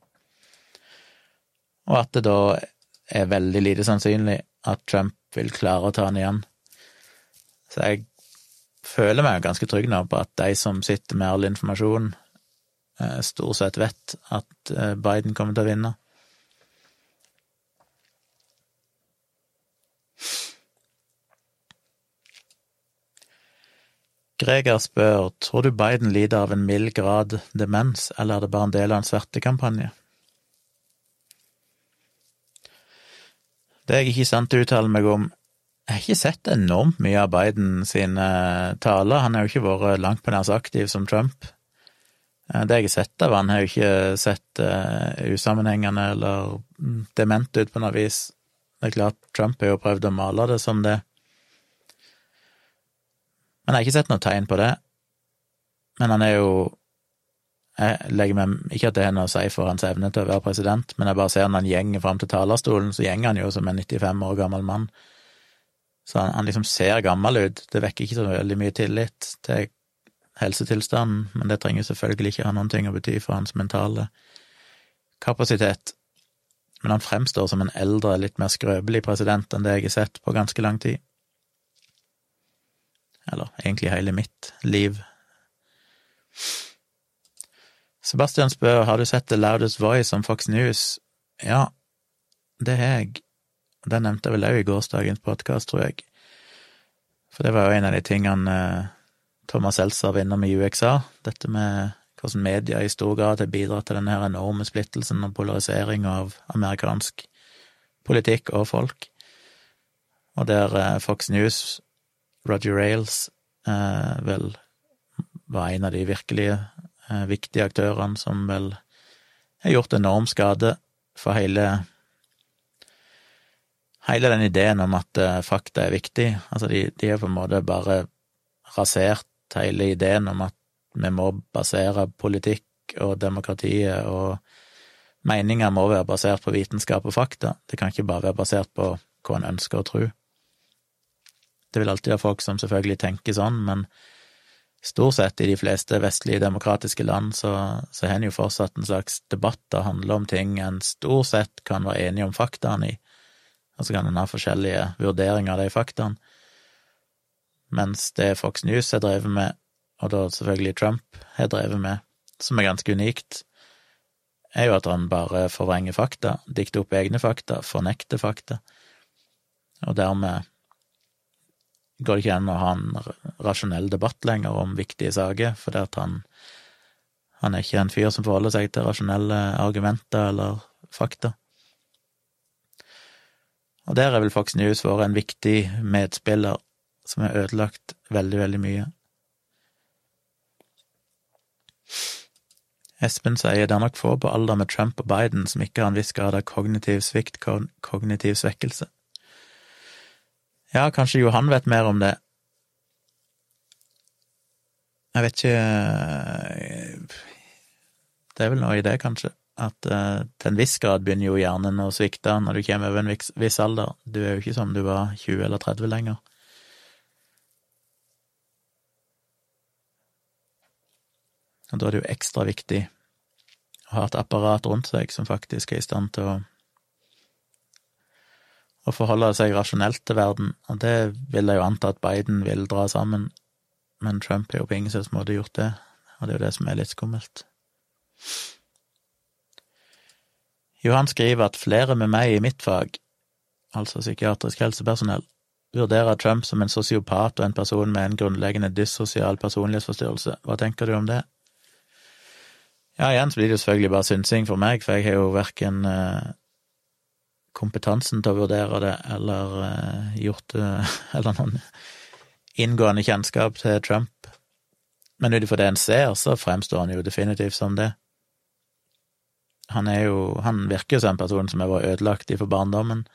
Og at det da er veldig lite sannsynlig at Trump vil klare å ta han igjen. Så jeg føler meg ganske trygg nå på at de som sitter med all informasjon, eh, stort sett vet at eh, Biden kommer til å vinne. Greger spør tror du Biden lider av en mild grad demens, eller er det bare en del av en svertekampanje? Det er jeg ikke i stand til meg om. Jeg har ikke sett enormt mye av Biden sine taler. Han har jo ikke vært langt på nær så aktiv som Trump. Eh, det jeg har sett av han, har jo ikke sett uh, usammenhengende eller dement ut på noe vis. Det er klart, Trump har jo prøvd å male det som det. Men jeg har ikke sett noe tegn på det. Men han er jo Jeg legger meg ikke at det har noe å si for hans evne til å være president, men jeg bare ser når han gjenger fram til talerstolen, så gjenger han jo som en 95 år gammel mann. Så han, han liksom ser gammel ut. Det vekker ikke så veldig mye tillit til helsetilstanden, men det trenger selvfølgelig ikke ha noen ting å bety for hans mentale kapasitet. Men han fremstår som en eldre, litt mer skrøpelig president enn det jeg har sett på ganske lang tid. Eller egentlig hele mitt liv. Sebastian spør har du sett The Loudest Voice om Fox News. Ja, det har jeg. Det nevnte jeg vel òg i gårsdagens podkast, tror jeg. For det var jo en av de tingene eh, Thomas Seltzer var innom i UXA, dette med hvordan media i stor grad har bidratt til denne enorme splittelsen og polarisering av amerikansk politikk og folk, og der eh, Fox News, Roger Rails, eh, vel var en av de virkelige viktige aktørene som vel har gjort enorm skade for hele hele den ideen om at uh, fakta er viktig, altså de, de er på en måte bare rasert hele ideen om at vi må basere politikk og demokratiet og meninger må være basert på vitenskap og fakta, det kan ikke bare være basert på hva en ønsker å tro. Det vil alltid være folk som selvfølgelig tenker sånn, men stort sett i de fleste vestlige demokratiske land så, så har en jo fortsatt en slags debatt der handler om ting en stort sett kan være enige om faktaene i, og så kan en ha forskjellige vurderinger av de faktaene. Mens det Fox News har drevet med, og da selvfølgelig Trump har drevet med, som er ganske unikt, er jo at han bare forvrenger fakta, dikter opp egne fakta, fornekter fakta, og dermed går det ikke an å ha en rasjonell debatt lenger om viktige saker, fordi at han, han er ikke en fyr som forholder seg til rasjonelle argumenter eller fakta. Og der er vel Fox News vært en viktig medspiller som har ødelagt veldig, veldig mye. Espen sier det er nok få på alder med Trump og Biden som ikke har en viss grad av kognitiv svikt, kognitiv svekkelse. Ja, kanskje Johan vet mer om det. Jeg vet ikke Det er vel noe i det, kanskje at uh, til en viss grad begynner jo hjernen å svikte når du kommer over en viss, viss, alder. Du er jo ikke som du var 20 eller 30 lenger. Og da er det jo ekstra viktig å ha et apparat rundt seg som faktisk er i stand til å, å forholde seg rasjonelt til verden, og det vil jeg jo anta at Biden vil dra sammen, men Trump har jo på ingen slags måte gjort det, og det er jo det som er litt skummelt. Johan skriver at flere med meg i mitt fag, altså psykiatrisk helsepersonell, vurderer Trump som en sosiopat og en person med en grunnleggende dyssosial personlighetsforstyrrelse. Hva tenker du om det? Ja, igjen så blir det jo selvfølgelig bare synsing for meg, for jeg har jo verken eh, kompetansen til å vurdere det eller eh, gjort det Eller noen inngående kjennskap til Trump. Men ut ifra det en ser, så fremstår han jo definitivt som det. Han er jo Han virker som en person som har vært ødelagt for barndommen,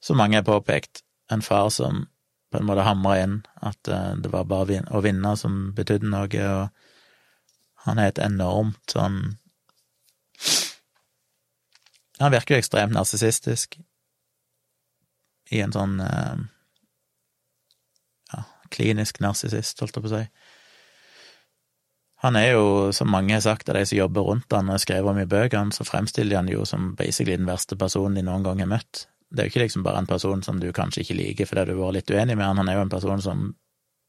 som mange har påpekt. En far som på en måte hamra inn at eh, det var bare å vinne som betydde noe, og han er et enormt sånn Han virker jo ekstremt narsissistisk i en sånn eh, ja, klinisk narsissist, holdt jeg på å si. Han er jo, som mange har sagt av de som jobber rundt han og skrevet om i bøkene, så fremstiller han jo som basically den verste personen de noen gang har møtt. Det er jo ikke liksom bare en person som du kanskje ikke liker fordi du har vært litt uenig med han, han er jo en person som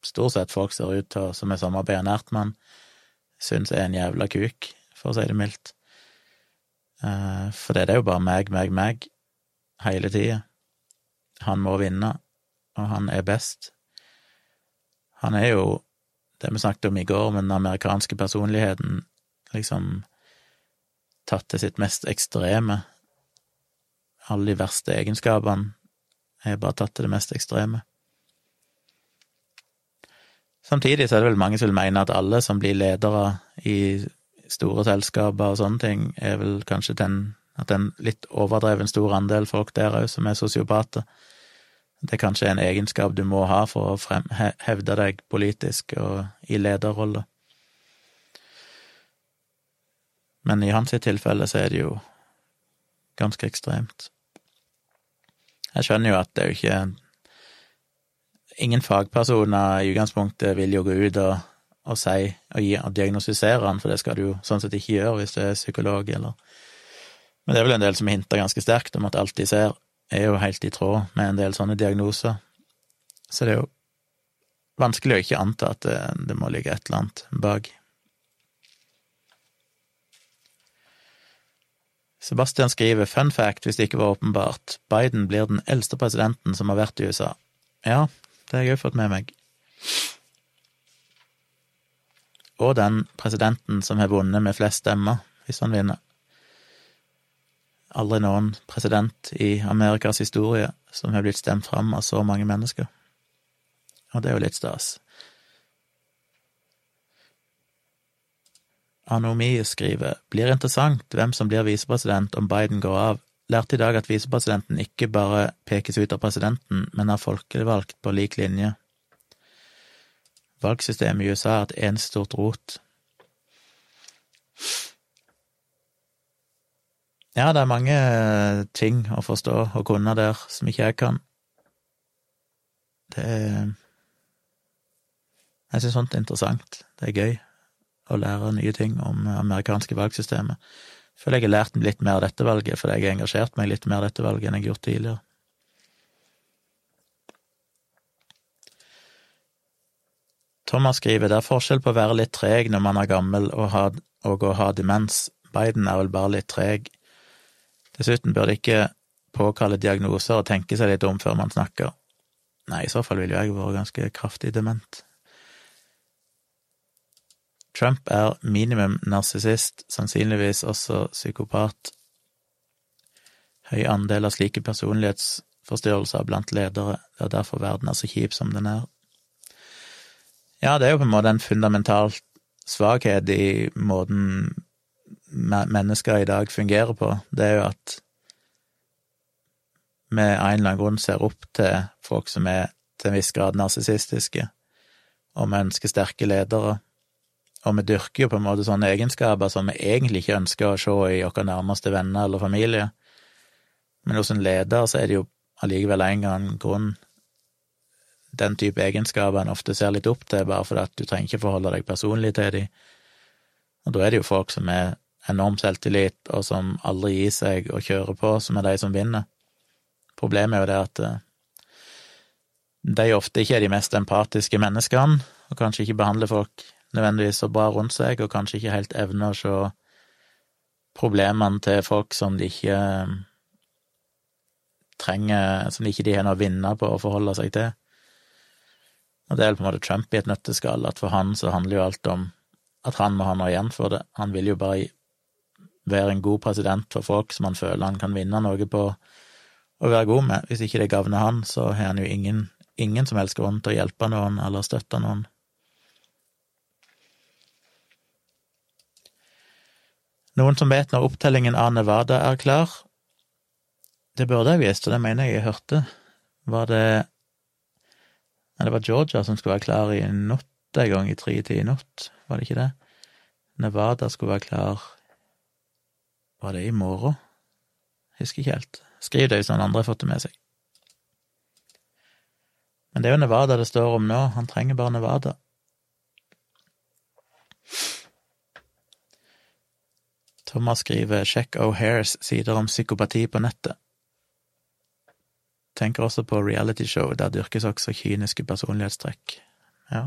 stort sett folk ser ut til, som er samarbeidet nært med han, syns er en jævla kuk, for å si det mildt. Eh, for det er jo bare meg, meg, meg, hele tida. Han må vinne, og han er best. Han er jo det vi snakket om i går, med den amerikanske personligheten liksom tatt til sitt mest ekstreme. Alle de verste egenskapene er bare tatt til det mest ekstreme. Samtidig så er det vel mange som vil mene at alle som blir ledere i store selskaper og sånne ting, er vel kanskje den, at en litt overdreven stor andel folk der òg som er sosiopater. Det er kanskje en egenskap du må ha for å hevde deg politisk og i lederrolle. Men i hans tilfelle så er det jo ganske ekstremt. Jeg skjønner jo at det er jo ikke ingen fagpersoner i utgangspunktet vil jo gå ut og, og si og, gi, og diagnostisere han, for det skal du jo sånn sett ikke gjøre hvis du er psykolog, eller Men det er vel en del som hinter ganske sterkt om at alt de ser, er jo helt i tråd med en del sånne diagnoser. Så det er jo vanskelig å ikke anta at det, det må ligge et eller annet bak. Sebastian skriver fun fact, hvis det ikke var åpenbart, Biden blir den eldste presidenten som har vært i USA. Ja, det har jeg òg fått med meg. Og den presidenten som har vunnet med flest stemmer, hvis han vinner. Aldri noen president i Amerikas historie som har blitt stemt fram av så mange mennesker. Og det er jo litt stas. Anomi skriver blir interessant hvem som blir visepresident om Biden går av. Lærte i dag at visepresidenten ikke bare pekes ut av presidenten, men er folkevalgt på lik linje. Valgsystemet i USA er et eneste stort rot. Ja, det er mange eh, ting å forstå og kunne der som ikke jeg kan. Det Jeg syns sånt er interessant. Det er gøy å lære nye ting om amerikanske valgsystemet. Jeg føler jeg har lært litt mer av dette valget, fordi jeg har engasjert meg litt mer i dette valget enn jeg har gjort tidligere. Thomas skriver det er forskjell på å være litt treg når man er gammel og, ha, og å ha demens. Biden er vel bare litt treg. Dessuten bør det ikke påkalle diagnoser og tenke seg litt om før man snakker. Nei, i så fall ville jo jeg vært ganske kraftig dement. Trump er minimum narsissist, sannsynligvis også psykopat. Høy andel av slike personlighetsforstyrrelser blant ledere, det er derfor verden er så kjip som den er. Ja, det er jo på en måte en fundamental svakhet i måten mennesker i dag fungerer på. Det er jo at vi av en eller annen grunn ser opp til folk som er til en viss grad narsissistiske, og vi ønsker sterke ledere. Og vi dyrker jo på en måte sånne egenskaper som vi egentlig ikke ønsker å se i våre nærmeste venner eller familie. Men hos en leder så er det jo allikevel en annen grunn den type egenskaper en ofte ser litt opp til, bare fordi at du trenger ikke forholde deg personlig til dem. Og da er det jo folk som er enorm selvtillit, og som aldri gir seg og kjører på, som er de som vinner. Problemet er jo det at eh, de ofte ikke er de mest empatiske menneskene, og kanskje ikke behandler folk nødvendigvis så bra rundt seg, og kanskje ikke helt evner å se problemene til folk som de ikke eh, trenger Som de ikke har noe å vinne på å forholde seg til. Og det er på en måte Trump i et nøtteskall, at for han så handler jo alt om at han må ha noe igjen for det. Han vil jo bare være en god president for folk som han føler han kan vinne noe på å være god med. Hvis ikke det gagner han, så har han jo ingen, ingen som helst grunn til å hjelpe noen eller støtte noen. Noen som vet når opptellingen av Nevada er klar? Det burde jeg visst, og det mener jeg jeg hørte. Var det Nei, det var Georgia som skulle være klar i natt en gang, i tre-ti i natt, var det ikke det? Nevada skulle være klar Var det i morgen? Husker ikke helt. Skriv det hvis noen andre har fått det med seg. Men det er jo Nevada det står om nå, han trenger bare Nevada. Thomas skriver 'Sjekk O'Hairs sider om psykopati på nettet'. Tenker også på realityshow, der dyrkes også kyniske personlighetstrekk. Ja.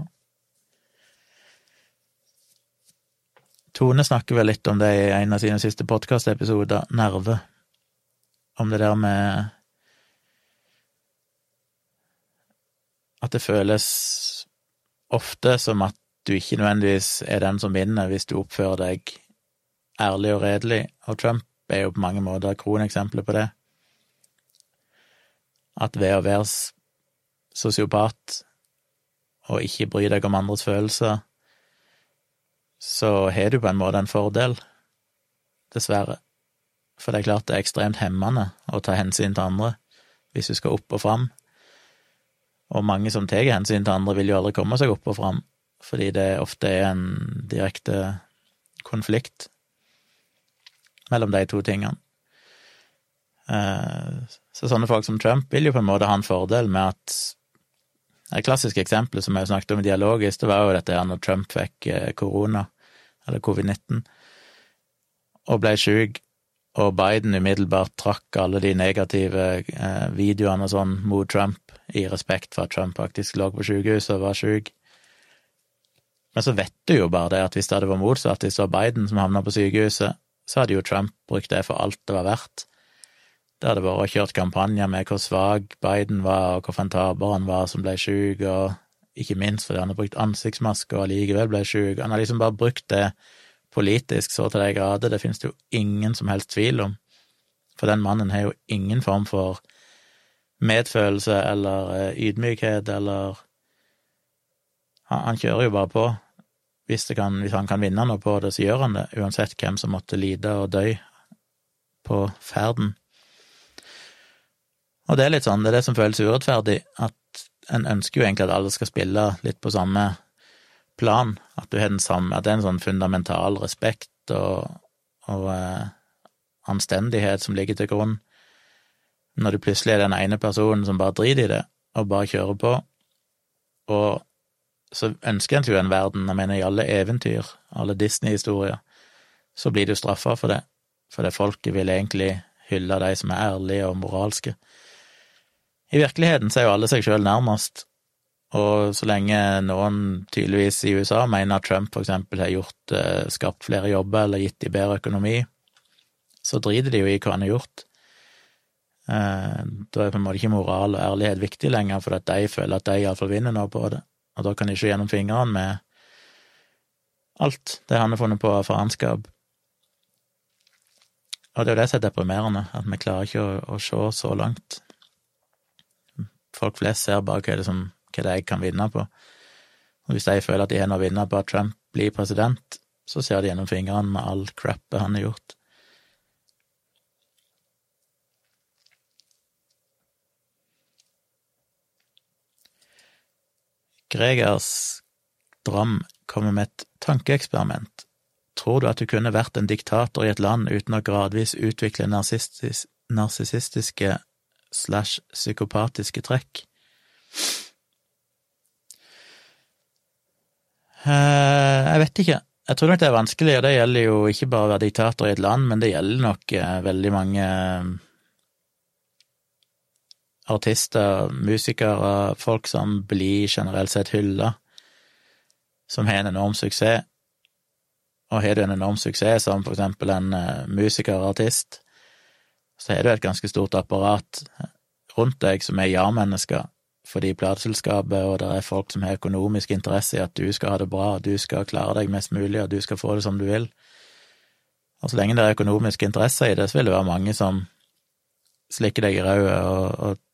Tone snakker vel litt om det i en av sine siste podkastepisoder, Nerve. Om det der med At det føles ofte som at du ikke nødvendigvis er den som vinner hvis du oppfører deg ærlig og redelig, og Trump er jo på mange måter kroneksempelet på det at ved å være sosiopat og ikke bry deg om andres følelser, så har du på en måte en fordel, dessverre. For det er klart det er ekstremt hemmende å ta hensyn til andre hvis du skal opp og fram. Og mange som tar hensyn til andre, vil jo aldri komme seg opp og fram, fordi det ofte er en direkte konflikt mellom de to tingene. Eh, så sånne folk som Trump vil jo på en måte ha en fordel med at Det klassiske eksempelet som jeg snakket om dialogisk, det var jo dette her når Trump fikk eh, korona, eller covid-19, og ble syk, og Biden umiddelbart trakk alle de negative eh, videoene og sånn mot Trump, i respekt for at Trump faktisk lå på sykehuset og var syk. Men så vet du jo bare det at hvis det hadde vært motsatt, hvis det var Biden som havna på sykehuset, så hadde jo Trump brukt det for alt det var verdt. Det hadde vært kjørt kampanjer med hvor svak Biden var, og hvor fantaber han var som ble syk, og ikke minst fordi han har brukt ansiktsmaske og allikevel ble syk. Han har liksom bare brukt det politisk så til de grader, det finnes det jo ingen som helst tvil om. For den mannen har jo ingen form for medfølelse eller eh, ydmykhet eller han, han kjører jo bare på. Hvis, kan, hvis, han kan vinne noe på det, så gjør han det, uansett hvem som måtte lide og dø på ferden. Og det er litt sånn, det er det som føles urettferdig, at en ønsker jo egentlig at alle skal spille litt på samme plan, at samme, at det er en sånn fundamental respekt og, og eh, anstendighet som ligger til grunn. Når du plutselig er den ene personen som bare driter i det, og bare kjører på, og så ønsker en jo en verden, jeg mener i alle eventyr, alle Disney-historier, så blir du straffa for det, for det folket vil egentlig hylle de som er ærlige og moralske. I virkeligheten så er jo alle seg sjøl nærmest, og så lenge noen tydeligvis i USA mener at Trump for eksempel har gjort, eh, skapt flere jobber eller gitt de bedre økonomi, så driter de jo i hva han har gjort. Eh, da er på en måte ikke moral og ærlighet viktig lenger, for at de føler at de iallfall vinner noe på det, og da kan de ikke gjennom fingrene med alt det han har funnet på av faenskap. Og det er jo det som er deprimerende, at vi klarer ikke å, å se så langt. Folk flest ser bare hva det som hva det er jeg kan vinne på. Og hvis de føler at de har noe å vinne på at Trump blir president, så ser de gjennom fingrene med all crappet han har gjort. Gregers Dram kommer med et tankeeksperiment. Tror du at du kunne vært en diktator i et land uten å gradvis utvikle narsissistiske slash psykopatiske trekk? Eh, jeg vet ikke. Jeg tror nok det er vanskelig, og det gjelder jo ikke bare å være diktator i et land, men det gjelder nok eh, veldig mange eh, artister, musikere, folk som blir generelt sett hylla, som har en enorm suksess. Og har du en enorm suksess som for eksempel en musiker og artist, så har du et ganske stort apparat rundt deg som er ja-mennesker, fordi plateselskapet og det er folk som har økonomisk interesse i at du skal ha det bra, du skal klare deg mest mulig, og du skal få det som du vil. Og så lenge det er økonomisk interesse i det, så vil det være mange som slikker deg i røret og, og,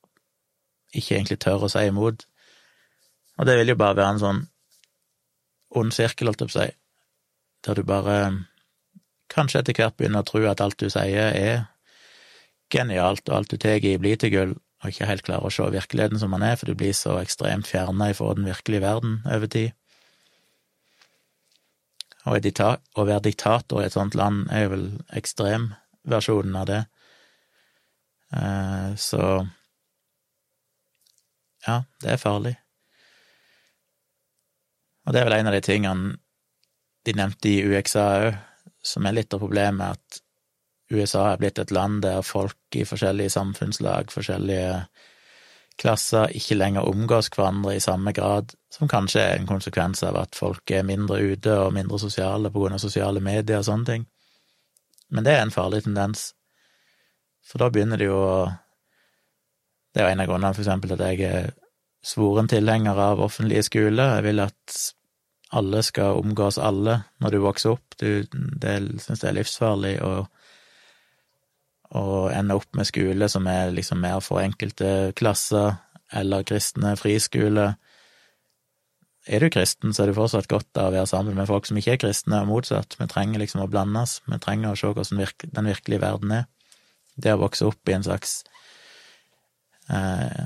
ikke egentlig tør å si imot. Og det vil jo bare være en sånn ond sirkel, holdt jeg på å si, der du bare kanskje etter hvert begynner å tro at alt du sier er genialt, og alt du tar i, blir til gull, og ikke helt klarer å se virkeligheten som den er, for du blir så ekstremt fjerna ifra den virkelige verden over tid. Og å være diktator i et sånt land er jo vel ekstremversjonen av det. Eh, så ja, det er farlig. Og det er vel en av de tingene de nevnte i UXA òg, som er litt av problemet, at USA er blitt et land der folk i forskjellige samfunnslag, forskjellige klasser, ikke lenger omgås hverandre i samme grad, som kanskje er en konsekvens av at folk er mindre ute og mindre sosiale på grunn av sosiale medier og sånne ting. Men det er en farlig tendens, for da begynner det jo å Det er en av grunnene, for eksempel, at jeg er svoren tilhenger av offentlige skoler. Jeg vil at alle skal omgås alle når du vokser opp. Du, det syns jeg er livsfarlig. og og ender opp med skole som er liksom mer for enkelte klasser, eller kristne friskole. Er du kristen, så er det fortsatt godt å være sammen med folk som ikke er kristne, og motsatt. Vi trenger liksom å blandes, vi trenger å se hvordan den virkelige verden er. Det å vokse opp i en slags eh,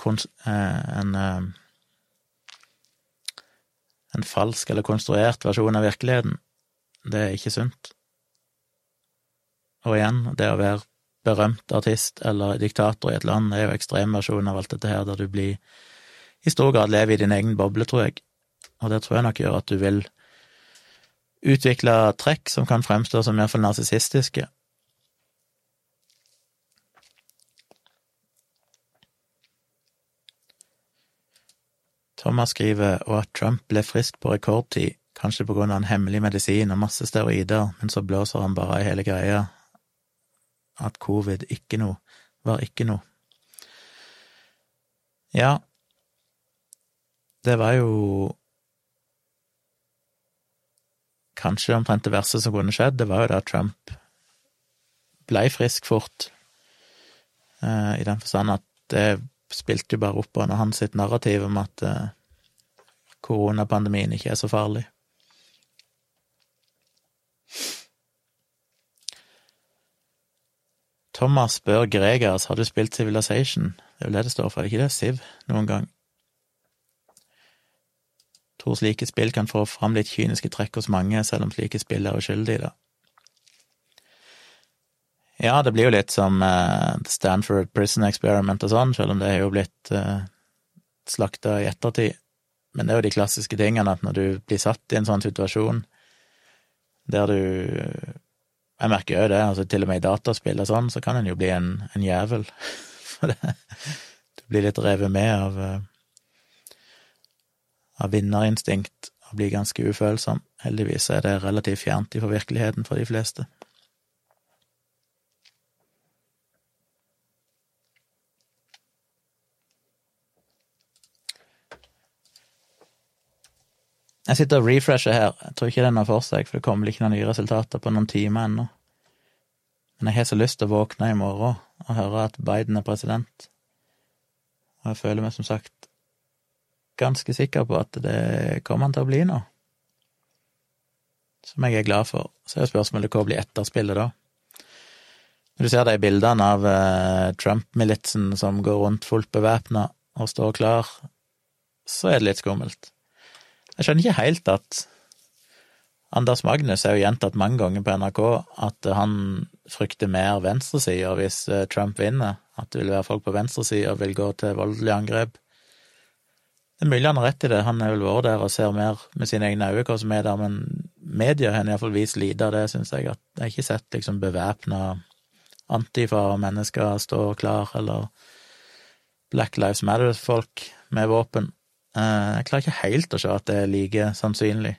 konst, eh, en, eh, en falsk eller konstruert versjon av virkeligheten, det er ikke sunt. Og igjen, det å være berømt artist eller diktator i et land er jo ekstremversjonen av alt dette her, der du blir i stor grad lever i din egen boble, tror jeg, og det tror jeg nok gjør at du vil utvikle trekk som kan fremstå som iallfall narsissistiske. Thomas skriver og at Trump ble frisk på rekordtid, kanskje på grunn av en hemmelig medisin og masse steroider, men så blåser han bare i hele greia at covid ikke noe, var ikke noe. Ja, det var jo kanskje omtrent det verste som kunne skjedd, det var jo da Trump blei frisk fort, eh, i den forstand at det spilte jo bare opp under hans sitt narrativ om at eh, koronapandemien ikke er så farlig. Thomas spør Gregers har du spilt Civilization. Det er vel det det står for, ikke det, Siv, noen gang? Tror slike spill kan få fram litt kyniske trekk hos mange, selv om slike spill er uskyldige, da. Ja, det blir jo litt som uh, Stanford Prison Experiment og sånn, selv om det er jo blitt uh, slakta i ettertid. Men det er jo de klassiske tingene at når du blir satt i en sånn situasjon der du Jeg merker jo det, altså til og med i dataspill og sånn, så kan en jo bli en, en jævel. For det Du blir litt revet med av uh, av vinnerinstinkt og blir ganske ufølsom. Heldigvis er det relativt fjernt fra virkeligheten for de fleste. Jeg sitter og refresher her, jeg tror ikke den har for seg, for det kommer ikke noen nye resultater på noen timer ennå. Men jeg har så lyst til å våkne i morgen og høre at Biden er president, og jeg føler meg som sagt ganske sikker på at det kommer han til å bli nå. Som jeg er glad for. Så er spørsmålet hva blir etterspillet da? Når du ser de bildene av eh, Trump-militsen som går rundt fullt bevæpna og står klar, så er det litt skummelt. Jeg skjønner ikke helt at Anders Magnus er jo gjentatt mange ganger på NRK at han frykter mer venstresida hvis eh, Trump vinner, at det vil være folk på venstresida vil gå til voldelige angrep. Det er mulig han har rett i det, han har vel vært der og ser mer med sine egne øyne hva som er der, men media har iallfall vist lite av det, syns jeg. at Jeg har ikke sett liksom bevæpna antifa-mennesker stå klar, eller Black Lives Matter-folk med våpen. Eh, jeg klarer ikke helt å se at det er like sannsynlig.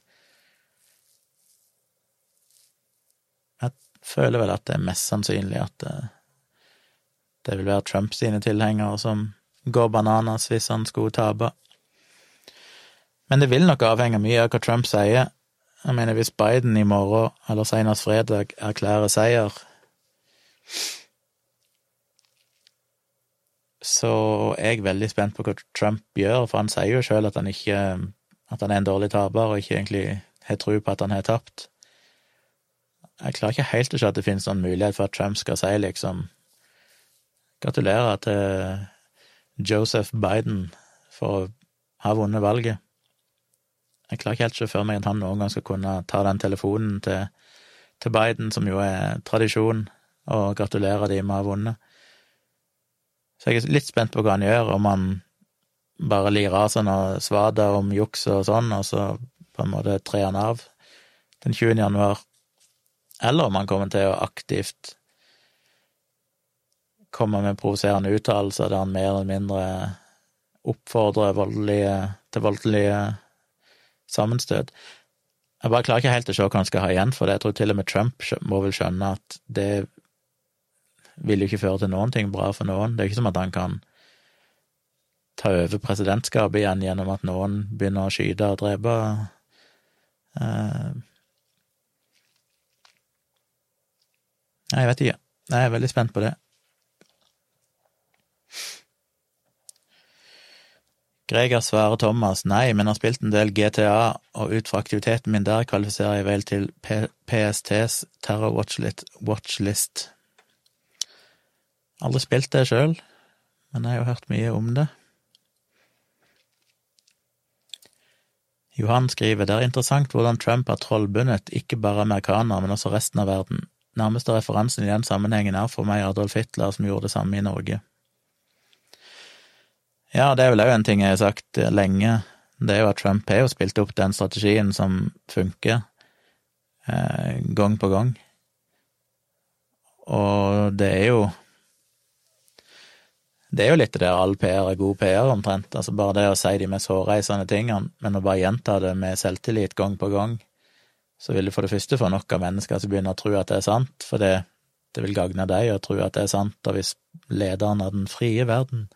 Jeg føler vel at det er mest sannsynlig at eh, det vil være Trump sine tilhengere som går bananas hvis han skulle tape. Men det vil nok avhenge mye av hva Trump sier. Jeg mener, hvis Biden i morgen, eller senest fredag, erklærer seier, så er jeg veldig spent på hva Trump gjør, for han sier jo sjøl at han ikke at han er en dårlig taper, og ikke egentlig har tro på at han har tapt. Jeg klarer ikke helt å se at det finnes noen mulighet for at Trump skal si liksom Gratulerer til Joseph Biden for å ha vunnet valget. Jeg klarer ikke helt å se for meg at han noen gang skal kunne ta den telefonen til, til Biden, som jo er tradisjon, og gratulere de med å ha vunnet. Så jeg er litt spent på hva han gjør, om han bare lirer av seg noe svada om juks og sånn, og så på en måte trer han av den 20. januar, eller om han kommer til å aktivt komme med provoserende uttalelser der han mer eller mindre oppfordrer voldelige, til voldelige sammenstøt. Jeg bare klarer ikke helt å se hva han skal ha igjen for det. Jeg tror til og med Trump må vel skjønne at det vil jo ikke føre til noen ting bra for noen. Det er ikke som at han kan ta over presidentskapet igjen gjennom at noen begynner å skyte og drepe. Nei, jeg vet ikke. Jeg er veldig spent på det. Greger svarer Thomas nei, men har spilt en del GTA, og ut fra aktiviteten min der kvalifiserer jeg vel til P PSTs terror watchlist. Aldri spilt det sjøl, men jeg har jo hørt mye om det. Johan skriver det er interessant hvordan Trump har trollbundet ikke bare amerikanere, men også resten av verden. Nærmeste referansen i den sammenhengen er for meg Adolf Hitler, som gjorde det samme i Norge. Ja, det er vel òg en ting jeg har sagt lenge. Det er jo at Trump har jo spilt opp den strategien som funker, eh, gang på gang. Og det er jo Det er jo litt det all PR er god PR, omtrent. Altså bare det å si de mest hårreisende tingene, men å bare gjenta det med selvtillit gang på gang, så vil du for det første få nok av mennesker som begynner å tro at det er sant, for det, det vil gagne deg å tro at det er sant, og hvis lederen av den frie verden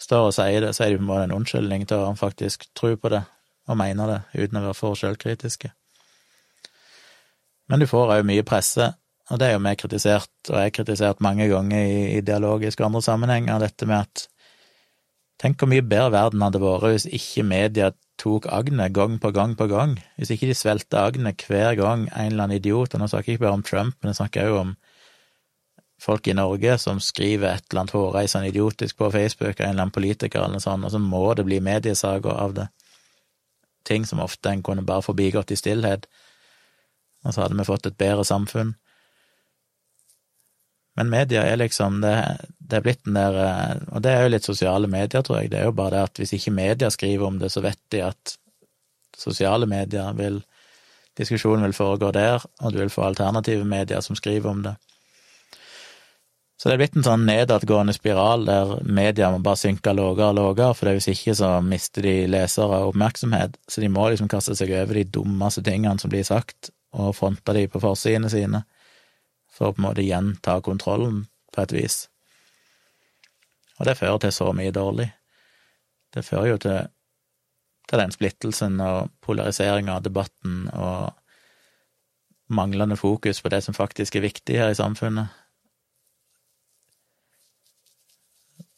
står og sier det, så er det på en måte en unnskyldning til å faktisk tro på det og mene det, uten å være for selvkritiske. Men du får òg mye presse og det er jo vi kritisert, og jeg har kritisert mange ganger i, i dialogiske og andre sammenhenger, dette med at Tenk hvor mye bedre verden hadde vært hvis ikke media tok agnet gang på gang på gang. Hvis ikke de svelta agnet hver gang en eller annen idiot, og nå snakker jeg ikke bare om Trump, men jeg snakker også om folk i Norge som skriver et eller annet hårreisende idiotisk på Facebook, en eller annen politiker eller noe sånt, og så må det bli mediesaker av det. Ting som ofte en kunne bare forbigått i stillhet, og så hadde vi fått et bedre samfunn. Men media er liksom det, det er blitt den der eh, Og det er jo litt sosiale medier, tror jeg. Det er jo bare det at hvis ikke media skriver om det, så vet de at sosiale medier vil Diskusjonen vil foregå der, og du vil få alternative medier som skriver om det. Så det er blitt en sånn nedadgående spiral der media må bare synke lavere og lavere, for hvis ikke så mister de lesere og oppmerksomhet, så de må liksom kaste seg over de dummeste tingene som blir sagt, og fronte de på forsidene sine for å på en måte igjen ta kontrollen, på et vis. Og det fører til så mye dårlig. Det fører jo til, til den splittelsen og polariseringa av debatten og manglende fokus på det som faktisk er viktig her i samfunnet.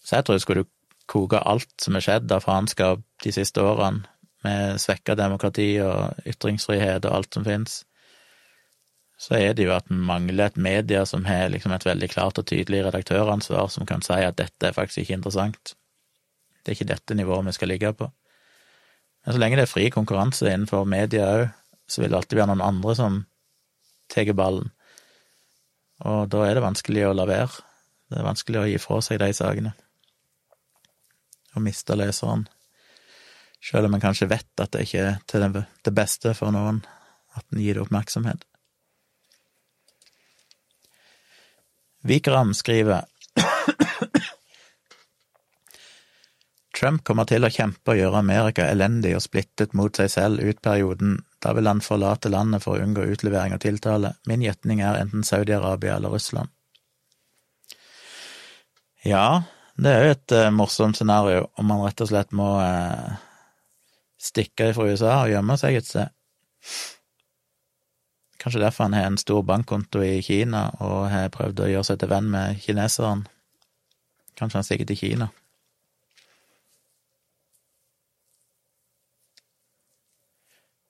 Så jeg tror jeg skulle koke alt som er skjedd av faenskap de siste årene, med svekka demokrati og ytringsfrihet og alt som finnes, så er det jo at vi mangler et media som har liksom et veldig klart og tydelig redaktøransvar, som kan si at dette er faktisk ikke interessant. Det er ikke dette nivået vi skal ligge på. Men så lenge det er fri konkurranse innenfor media òg, så vil det alltid være noen andre som tar ballen. Og da er det vanskelig å la være. Det er vanskelig å gi fra seg de sakene. Og miste leseren. Selv om en kanskje vet at det ikke er til det beste for noen at en gir det oppmerksomhet. Vikram skriver Trump kommer til å kjempe og gjøre Amerika elendig og splittet mot seg selv ut perioden. Da vil han forlate landet for å unngå utlevering og tiltale. Min gjetning er enten Saudi-Arabia eller Russland. Ja, det er jo et uh, morsomt scenario om man rett og slett må uh, stikke fra USA og gjemme seg et sted. Kanskje derfor han har en stor bankkonto i Kina og har prøvd å gjøre seg til venn med kineseren. Kanskje han stikker til Kina.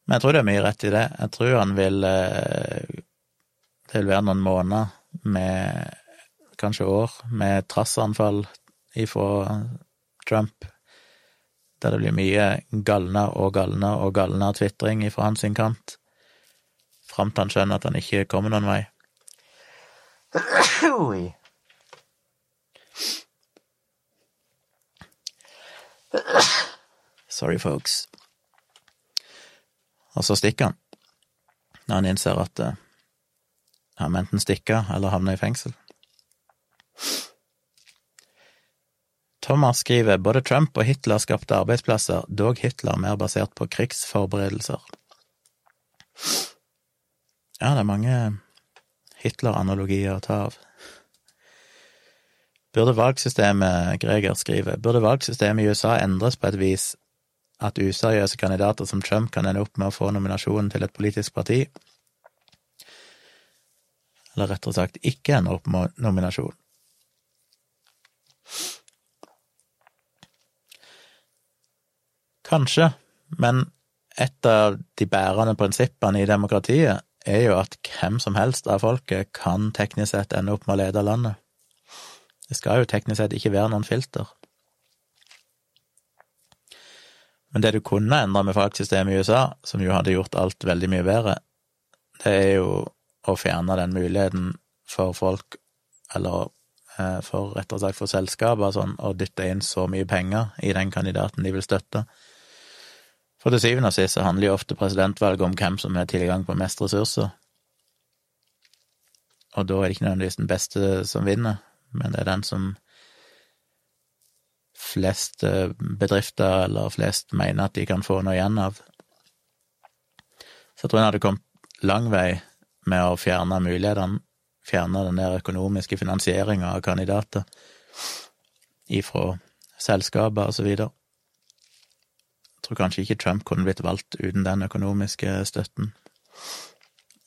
Men jeg tror det er mye rett i det. Jeg tror han vil eh, Det vil være noen måneder med Kanskje år med trassanfall ifra Trump, der det blir mye galnere og galnere og galnere tvitring ifra hans kant fram til han skjønner at han ikke kommer noen vei. Sorry, folks. Og så stikker han, når han innser at uh, han enten stikker eller havner i fengsel. Thomas skriver både Trump og Hitler skapte arbeidsplasser, dog Hitler mer basert på krigsforberedelser. Ja, det er mange Hitler-analogier å ta av. Burde valgsystemet, Greger skriver, burde valgsystemet i USA endres på et vis at useriøse kandidater som Trump kan ende opp med å få nominasjonen til et politisk parti, eller rettere sagt ikke ender opp med nominasjon. Kanskje, men et av de bærende prinsippene i demokratiet er jo at hvem som helst av folket kan teknisk sett ende opp med å lede landet. Det skal jo teknisk sett ikke være noen filter. Men det du kunne endre med fagsystemet i USA, som jo hadde gjort alt veldig mye bedre, det er jo å fjerne den muligheten for folk, eller eh, for rettere sagt for selskaper sånn, å dytte inn så mye penger i den kandidaten de vil støtte. For til syvende og sist handler jo ofte presidentvalget om hvem som har tilgang på mest ressurser. Og da er det ikke nødvendigvis den beste som vinner, men det er den som flest eh, bedrifter eller flest mener at de kan få noe igjen av. Så jeg tror en hadde kommet lang vei med å fjerne mulighetene, fjerne den der økonomiske finansieringa av kandidater ifra selskaper og så videre. Tror kanskje ikke Trump kunne blitt valgt uten den økonomiske støtten.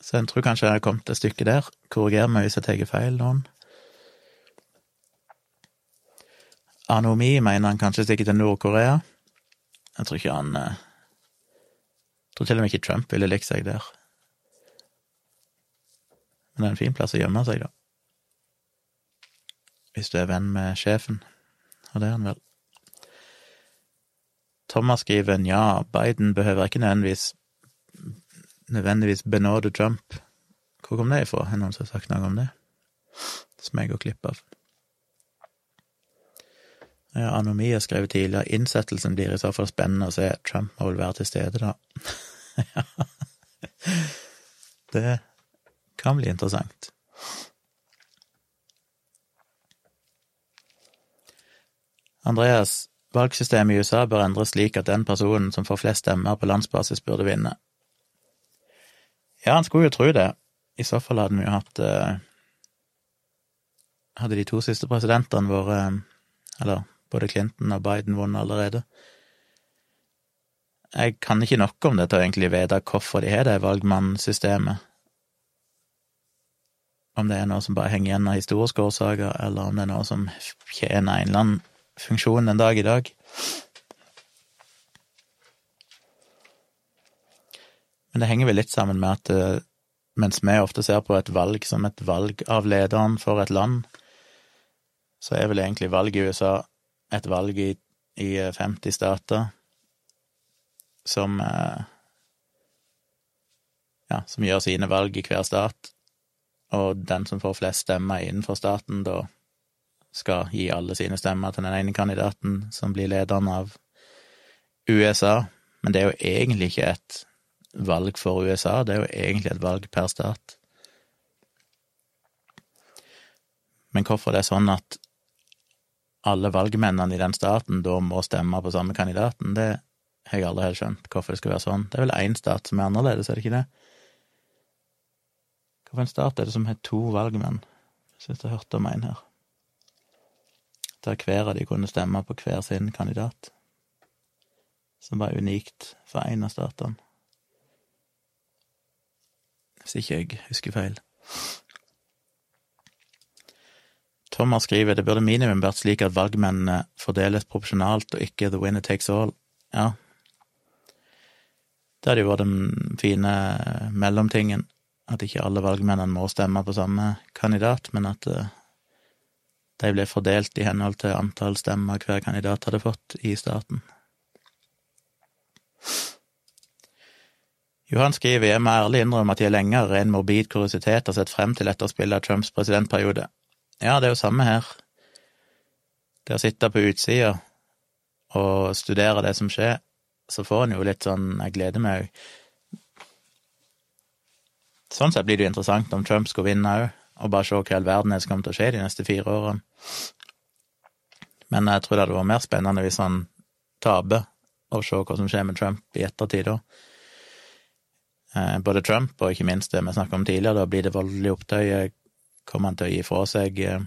Så jeg tror kanskje jeg har kommet et stykke der. Korriger meg hvis jeg tar feil, noen. Anomi mener han kanskje stikker til Nord-Korea. Jeg tror ikke han eh, Jeg tror til og med ikke Trump ville likt seg der. Men det er en fin plass å gjemme seg, da. Hvis du er venn med sjefen. Og det er han vel. Thomas skriver ja, Biden behøver ikke nødvendigvis nødvendigvis benåde Trump. Hvor kom det ifra? Er noen som har sagt noe om det? Som jeg går glipp av. Ja, Anomi har skrevet tidligere innsettelsen blir i så fall spennende å se. Trump må vel være til stede, da. ja. Det kan bli interessant. Andreas Valgsystemet i USA bør endres slik at den personen som får flest stemmer på landsbasis, burde vinne. Ja, han skulle jo tro det. I så fall hadde vi jo hatt eh, Hadde de to siste presidentene vært eh, Eller både Clinton og Biden vunnet allerede. Jeg kan ikke nok om det til å egentlig vite hvorfor de har det valgmannssystemet. Om det er noe som bare henger igjen av historiske årsaker, eller om det er noe som tjener en eller annen funksjon en dag i dag. Men det henger vel litt sammen med at eh, mens vi ofte ser på et valg som et valg av lederen for et land, så er vel egentlig valget i USA et valg i, i 50 eh, stater som eh, ja, som gjør sine valg i hver stat, og den som får flest stemmer innenfor staten, da skal gi alle sine stemmer til den ene kandidaten som blir lederen av USA, men det er jo egentlig ikke et valg for USA, det er jo egentlig et valg per stat. Men hvorfor det er sånn at alle valgmennene i den staten da må stemme på samme kandidaten, det har jeg aldri helt skjønt hvorfor det skal være sånn. Det er vel én stat som er annerledes, er det ikke det? Hvilken stat er det som har to valgmenn? Jeg syns jeg hørte om en her der hver av de kunne stemme på hver sin kandidat, som var unikt for én av statene. Hvis ikke jeg husker feil. Thomas skriver det burde minimum vært slik at valgmennene fordeles proporsjonalt og ikke the winner takes all. Ja, det hadde jo vært den fine mellomtingen, at ikke alle valgmennene må stemme på samme kandidat, men at eh, de ble fordelt i henhold til antall stemmer hver kandidat hadde fått i staten. Johan skriver jeg må ærlig innrømme at jeg lenge av ren morbid kuriositet har sett frem til etterspillet av Trumps presidentperiode. Ja, det er jo samme her. Det å sitte på utsida og studere det som skjer, så får en jo litt sånn Jeg gleder meg Sånn sett blir det jo interessant om Trump skulle vinne òg og bare se hva i all verden er som kommer til å skje de neste fire årene. Men jeg tror det hadde vært mer spennende hvis han taper, og se hva som skjer med Trump i ettertid da. Eh, både Trump og ikke minst det vi snakket om tidligere, da blir det voldelig opptøye. Kommer han til å gi fra seg eh,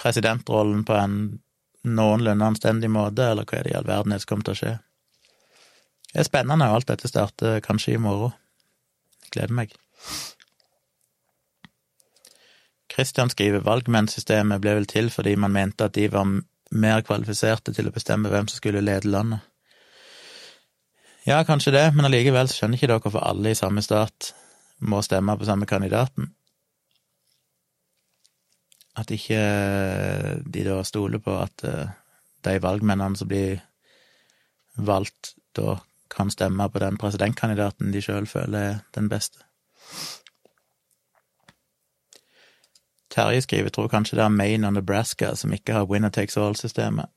presidentrollen på en noenlunde anstendig måte, eller hva er det i all verden som kommer til å skje? Det er spennende, og alt dette starter kanskje i morgen. Jeg gleder meg. Christian skriver valgmennssystemet ble vel til fordi man mente at de var mer kvalifiserte til å bestemme hvem som skulle lede landet. Ja, kanskje det, men allikevel skjønner ikke dere hvorfor alle i samme stat må stemme på samme kandidaten. At ikke de da stoler på at eh, de valgmennene som blir valgt, da kan stemme på den presidentkandidaten de sjøl føler er den beste. Terje skriver tror kanskje det er Maine og Nebraska som ikke har winner takes all-systemet.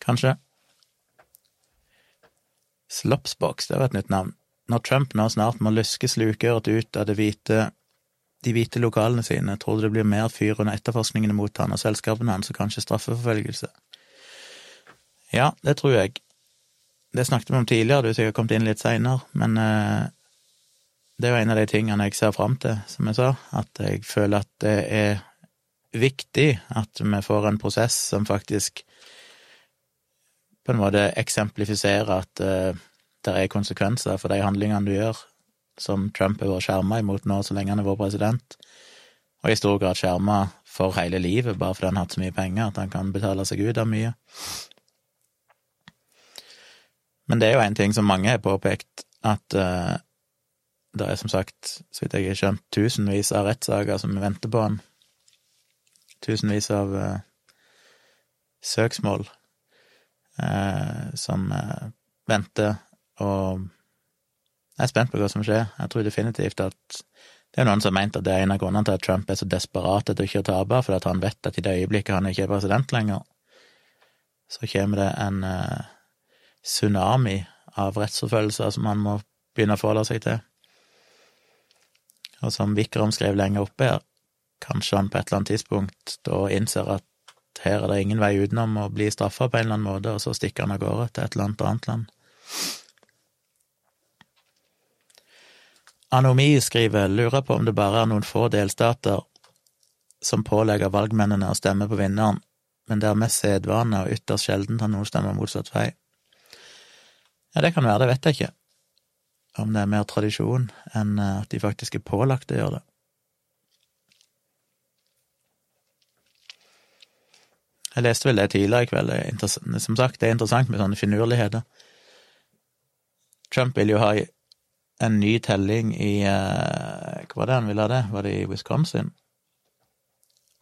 Kanskje. Slopsbox, det var et nytt navn. Når Trump nå snart må luske slukøret ut av hvite, de hvite lokalene sine, tror du det blir mer fyr under etterforskningene mot han og selskapene hans, og kanskje straffeforfølgelse? Ja, det tror jeg. Det snakket vi om tidligere, du har sikkert kommet inn litt seinere, men eh, det er jo en av de tingene jeg ser fram til, som jeg sa, at jeg føler at det er viktig at vi får en prosess som faktisk på en måte eksemplifiserer at uh, det er konsekvenser for de handlingene du gjør, som Trump har vært skjerma imot nå så lenge han har vært president, og i stor grad skjerma for hele livet bare fordi han har hatt så mye penger at han kan betale seg ut av mye. Men det er jo en ting som mange har påpekt, at uh, det er som sagt, så vidt jeg har skjønt, tusenvis av rettssaker som venter på han. Tusenvis av uh, søksmål uh, som venter, og jeg er spent på hva som skjer. Jeg tror definitivt at det er noen som har ment at det er en av grunnene til at Trump er så desperat etter ikke å tape, fordi at han vet at i det øyeblikket han ikke er president lenger, så kommer det en tsunami av rettsforfølgelser som han må begynne å forholde seg til. Og som Vikram skrev lenger oppe her, kanskje han på et eller annet tidspunkt da innser at her er det ingen vei utenom å bli straffa på en eller annen måte, og så stikker han av gårde til et eller annet annet land. Anomi skriver lurer på om det bare er noen få delstater som pålegger valgmennene å stemme på vinneren, men det er mest sedvane og ytterst sjelden at noen stemmer motsatt vei. Ja, det kan være, det vet jeg ikke. Om det er mer tradisjon enn eh, at de faktisk er pålagt å gjøre det. Jeg leste vel det tidligere i kveld. Som sagt, det er interessant med sånne finurligheter. Trump vil jo ha en ny telling i uh, Hva var det han ville ha det? Var det i Wisconsin?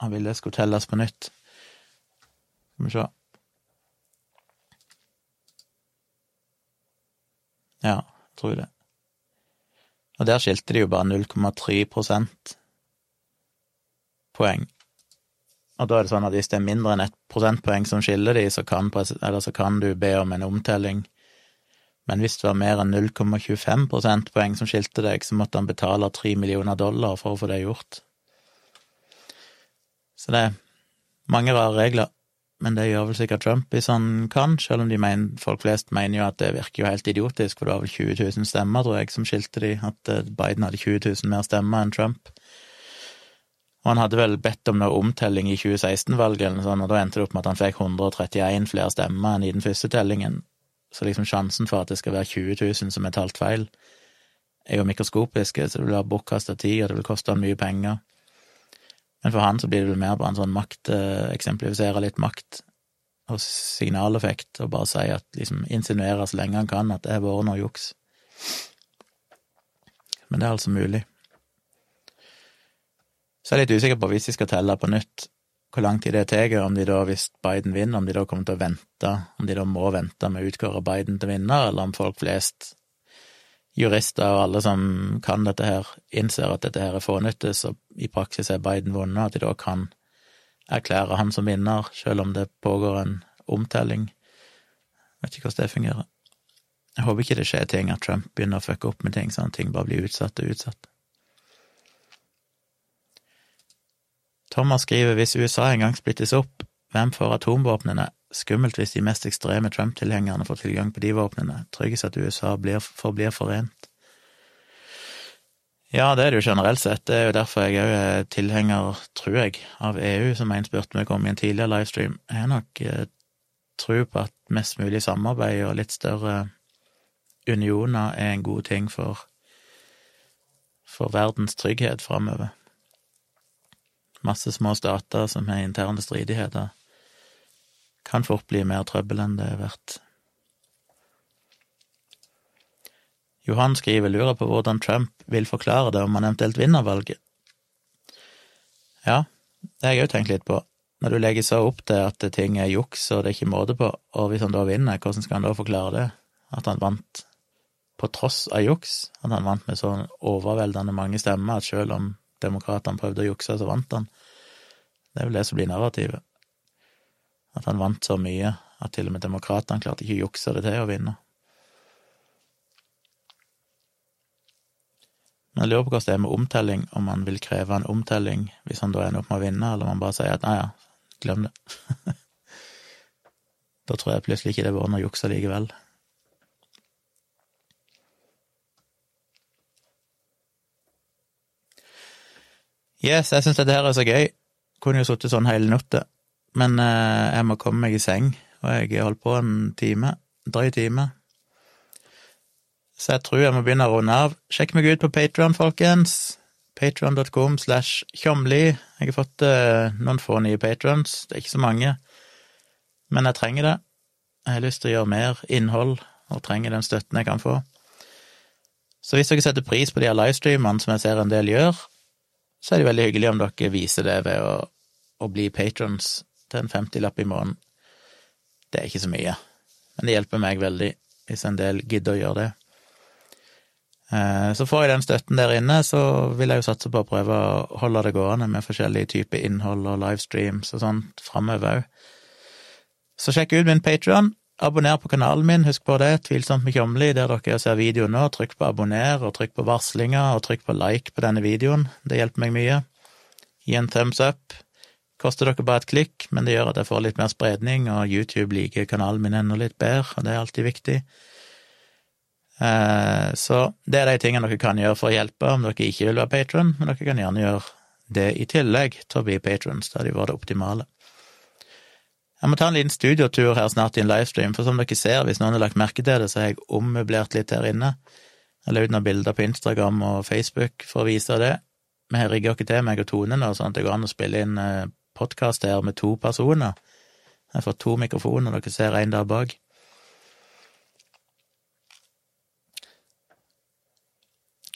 Han ville det skulle telles på nytt. Skal vi se. Ja, jeg tror det. Og der skilte de jo bare 0,3 prosentpoeng. Og da er det sånn at hvis det er mindre enn ett prosentpoeng som skiller de, så kan, så kan, du be om en omtelling. Men hvis det var mer enn 0,25 prosentpoeng som skilte deg, så måtte han betale 3 millioner dollar for å få det gjort. Så det er mange rare regler men det gjør vel sikkert Trump hvis han kan, selv om mener, folk flest mener jo at det virker jo helt idiotisk, for det var vel 20 000 stemmer, tror jeg, som skilte de, at eh, Biden hadde 20 000 mer stemmer enn Trump. Og han hadde vel bedt om noe omtelling i 2016-valget, eller noe sånt, og da endte det opp med at han fikk 131 flere stemmer enn i den første tellingen. Så liksom sjansen for at det skal være 20 000 som er talt feil, er jo mikroskopiske, så det være bortkasta tid, og det vil koste han mye penger. Men for han så blir det vel mer bare en sånn makt, eksemplifisere litt makt og signaleffekt, og bare si at liksom insinuere så lenge han kan at det har vært noe juks. Men det er altså mulig. Så jeg er litt usikker på, hvis de skal telle på nytt, hvor lang tid det tar, om de da, hvis Biden vinner, om de da kommer til å vente, om de da må vente med å utkåre Biden til vinner, eller om folk flest jurister og alle som kan dette her, innser at dette her er fånyttes, og i praksis er Biden vunnet, at de da kan erklære han som vinner, selv om det pågår en omtelling. Vet ikke hvordan det fungerer. Jeg håper ikke det skjer ting, at Trump begynner å fucke opp med ting, sånn at ting bare blir utsatt og utsatt. Thomas skriver hvis USA en gang splittes opp, hvem får atomvåpnene? Skummelt hvis de mest ekstreme Trump-tilhengerne får tilgang på de våpnene. Tryggest at USA blir, forblir forent. Ja, det er det jo generelt sett. Det er jo derfor jeg òg er tilhenger, tror jeg, av EU, som en spurte meg om i en tidligere livestream. Jeg har nok eh, tro på at mest mulig samarbeid og litt større unioner er en god ting for, for verdens trygghet framover. Masse små stater som har interne stridigheter kan fort bli mer trøbbel enn det er verdt. Johan skriver lurer på hvordan Trump vil forklare det om han eventuelt vinner valget. Ja, det har jeg òg tenkt litt på. når du legger så opp til at ting er juks og det er ikke måte på, og hvis han da vinner, hvordan skal han da forklare det? At han vant på tross av juks? At han vant med så overveldende mange stemmer at selv om demokratene prøvde å jukse, så vant han? Det er vel det som blir narrativet. At han vant så mye at til og med demokratene klarte ikke å jukse det til å vinne. Men jeg lurer på hvordan det er med omtelling, om han vil kreve en omtelling hvis han da ender opp med å vinne, eller om han bare sier at nei ja, glem det. da tror jeg plutselig ikke det var noe juks likevel. Yes, jeg syns dette her er så gøy. Kunne jo sittet sånn hele natta, men eh, jeg må komme meg i seng, og jeg holdt på en time, en drøy time. Så jeg tror jeg må begynne å runde av. Sjekk meg ut på Patron, folkens. Patron.com slash tjomli. Jeg har fått eh, noen få nye patrons, det er ikke så mange, men jeg trenger det. Jeg har lyst til å gjøre mer innhold, og trenger den støtten jeg kan få. Så hvis dere setter pris på de her livestreamene som jeg ser en del gjør, så er det veldig hyggelig om dere viser det ved å, å bli patrons til en femtilapp i måneden. Det er ikke så mye, men det hjelper meg veldig hvis en del gidder å gjøre det. Eh, så får jeg den støtten der inne, så vil jeg jo satse på å prøve å holde det gående med forskjellige typer innhold og livestreams og sånt framover òg. Så sjekk ut min Patrion. Abonner på kanalen min, husk på det, Tvilsomt med Tjomli, der dere ser videoen nå. Trykk på abonner, og trykk på varslinger, og trykk på like på denne videoen. Det hjelper meg mye. Gi en thumbs up. Koster dere bare et klikk, men det gjør at jeg får litt mer spredning, og YouTube liker kanalen min enda litt bedre, og det er alltid viktig. Eh, så det er de tingene dere kan gjøre for å hjelpe om dere ikke vil være patron, men dere kan gjerne gjøre det i tillegg til å bli patrons. da de var det optimale. Jeg må ta en liten studiotur her snart i en livestream, for som dere ser, hvis noen har lagt merke til det, så har jeg ommøblert litt her inne. Jeg la ut noen bilder på Instagram og Facebook for å vise det. Vi har rigga oss til, meg og Tone nå, sånn at det går an å spille inn eh, podkast her med to personer. Jeg har fått to mikrofoner, dere ser en der bak.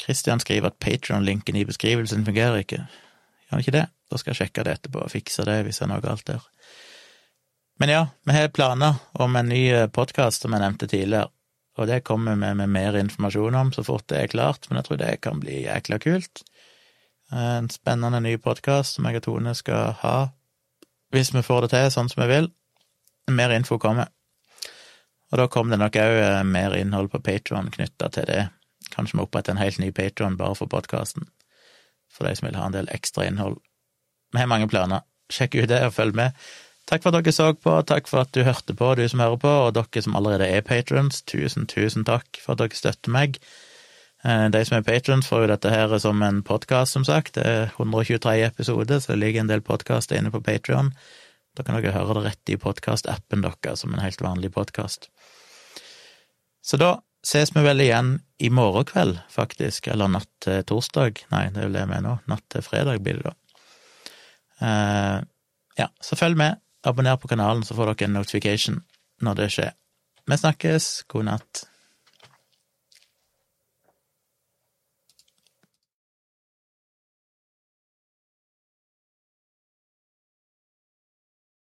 Christian skriver at Patron-linken i beskrivelsen fungerer ikke. Gjør han ikke det? Da skal jeg sjekke det etterpå og fikse det hvis det er noe galt der. Men ja, vi har planer om en ny eh, podkast, som jeg nevnte tidligere, og det kommer vi med mer informasjon om så fort det er klart, men jeg tror det kan bli jækla kult. En spennende ny podkast som jeg og Tone skal ha, hvis vi får det til sånn som vi vil. Mer info kommer. Og da kommer det nok òg eh, mer innhold på Patron knytta til det. Kanskje vi oppretter en helt ny Patron bare for podkasten, for de som vil ha en del ekstra innhold. Vi har mange planer. Sjekk ut det og følg med. Takk for at dere så på, takk for at du hørte på, du som hører på, og dere som allerede er patrons. Tusen, tusen takk for at dere støtter meg. Eh, de som er patrons, får jo dette her som en podkast, som sagt. Det er 123 episoder, så det ligger en del podkaster inne på Patrion. Da kan dere høre det rett i podkastappen deres, som en helt vanlig podkast. Så da ses vi vel igjen i morgen kveld, faktisk, eller natt til torsdag. Nei, det er vel det vi er nå. Natt til fredag blir det da. Uh, ja, så følg med. Abonner på kanalen, så får dere en notification når det skjer. Vi snakkes. God natt.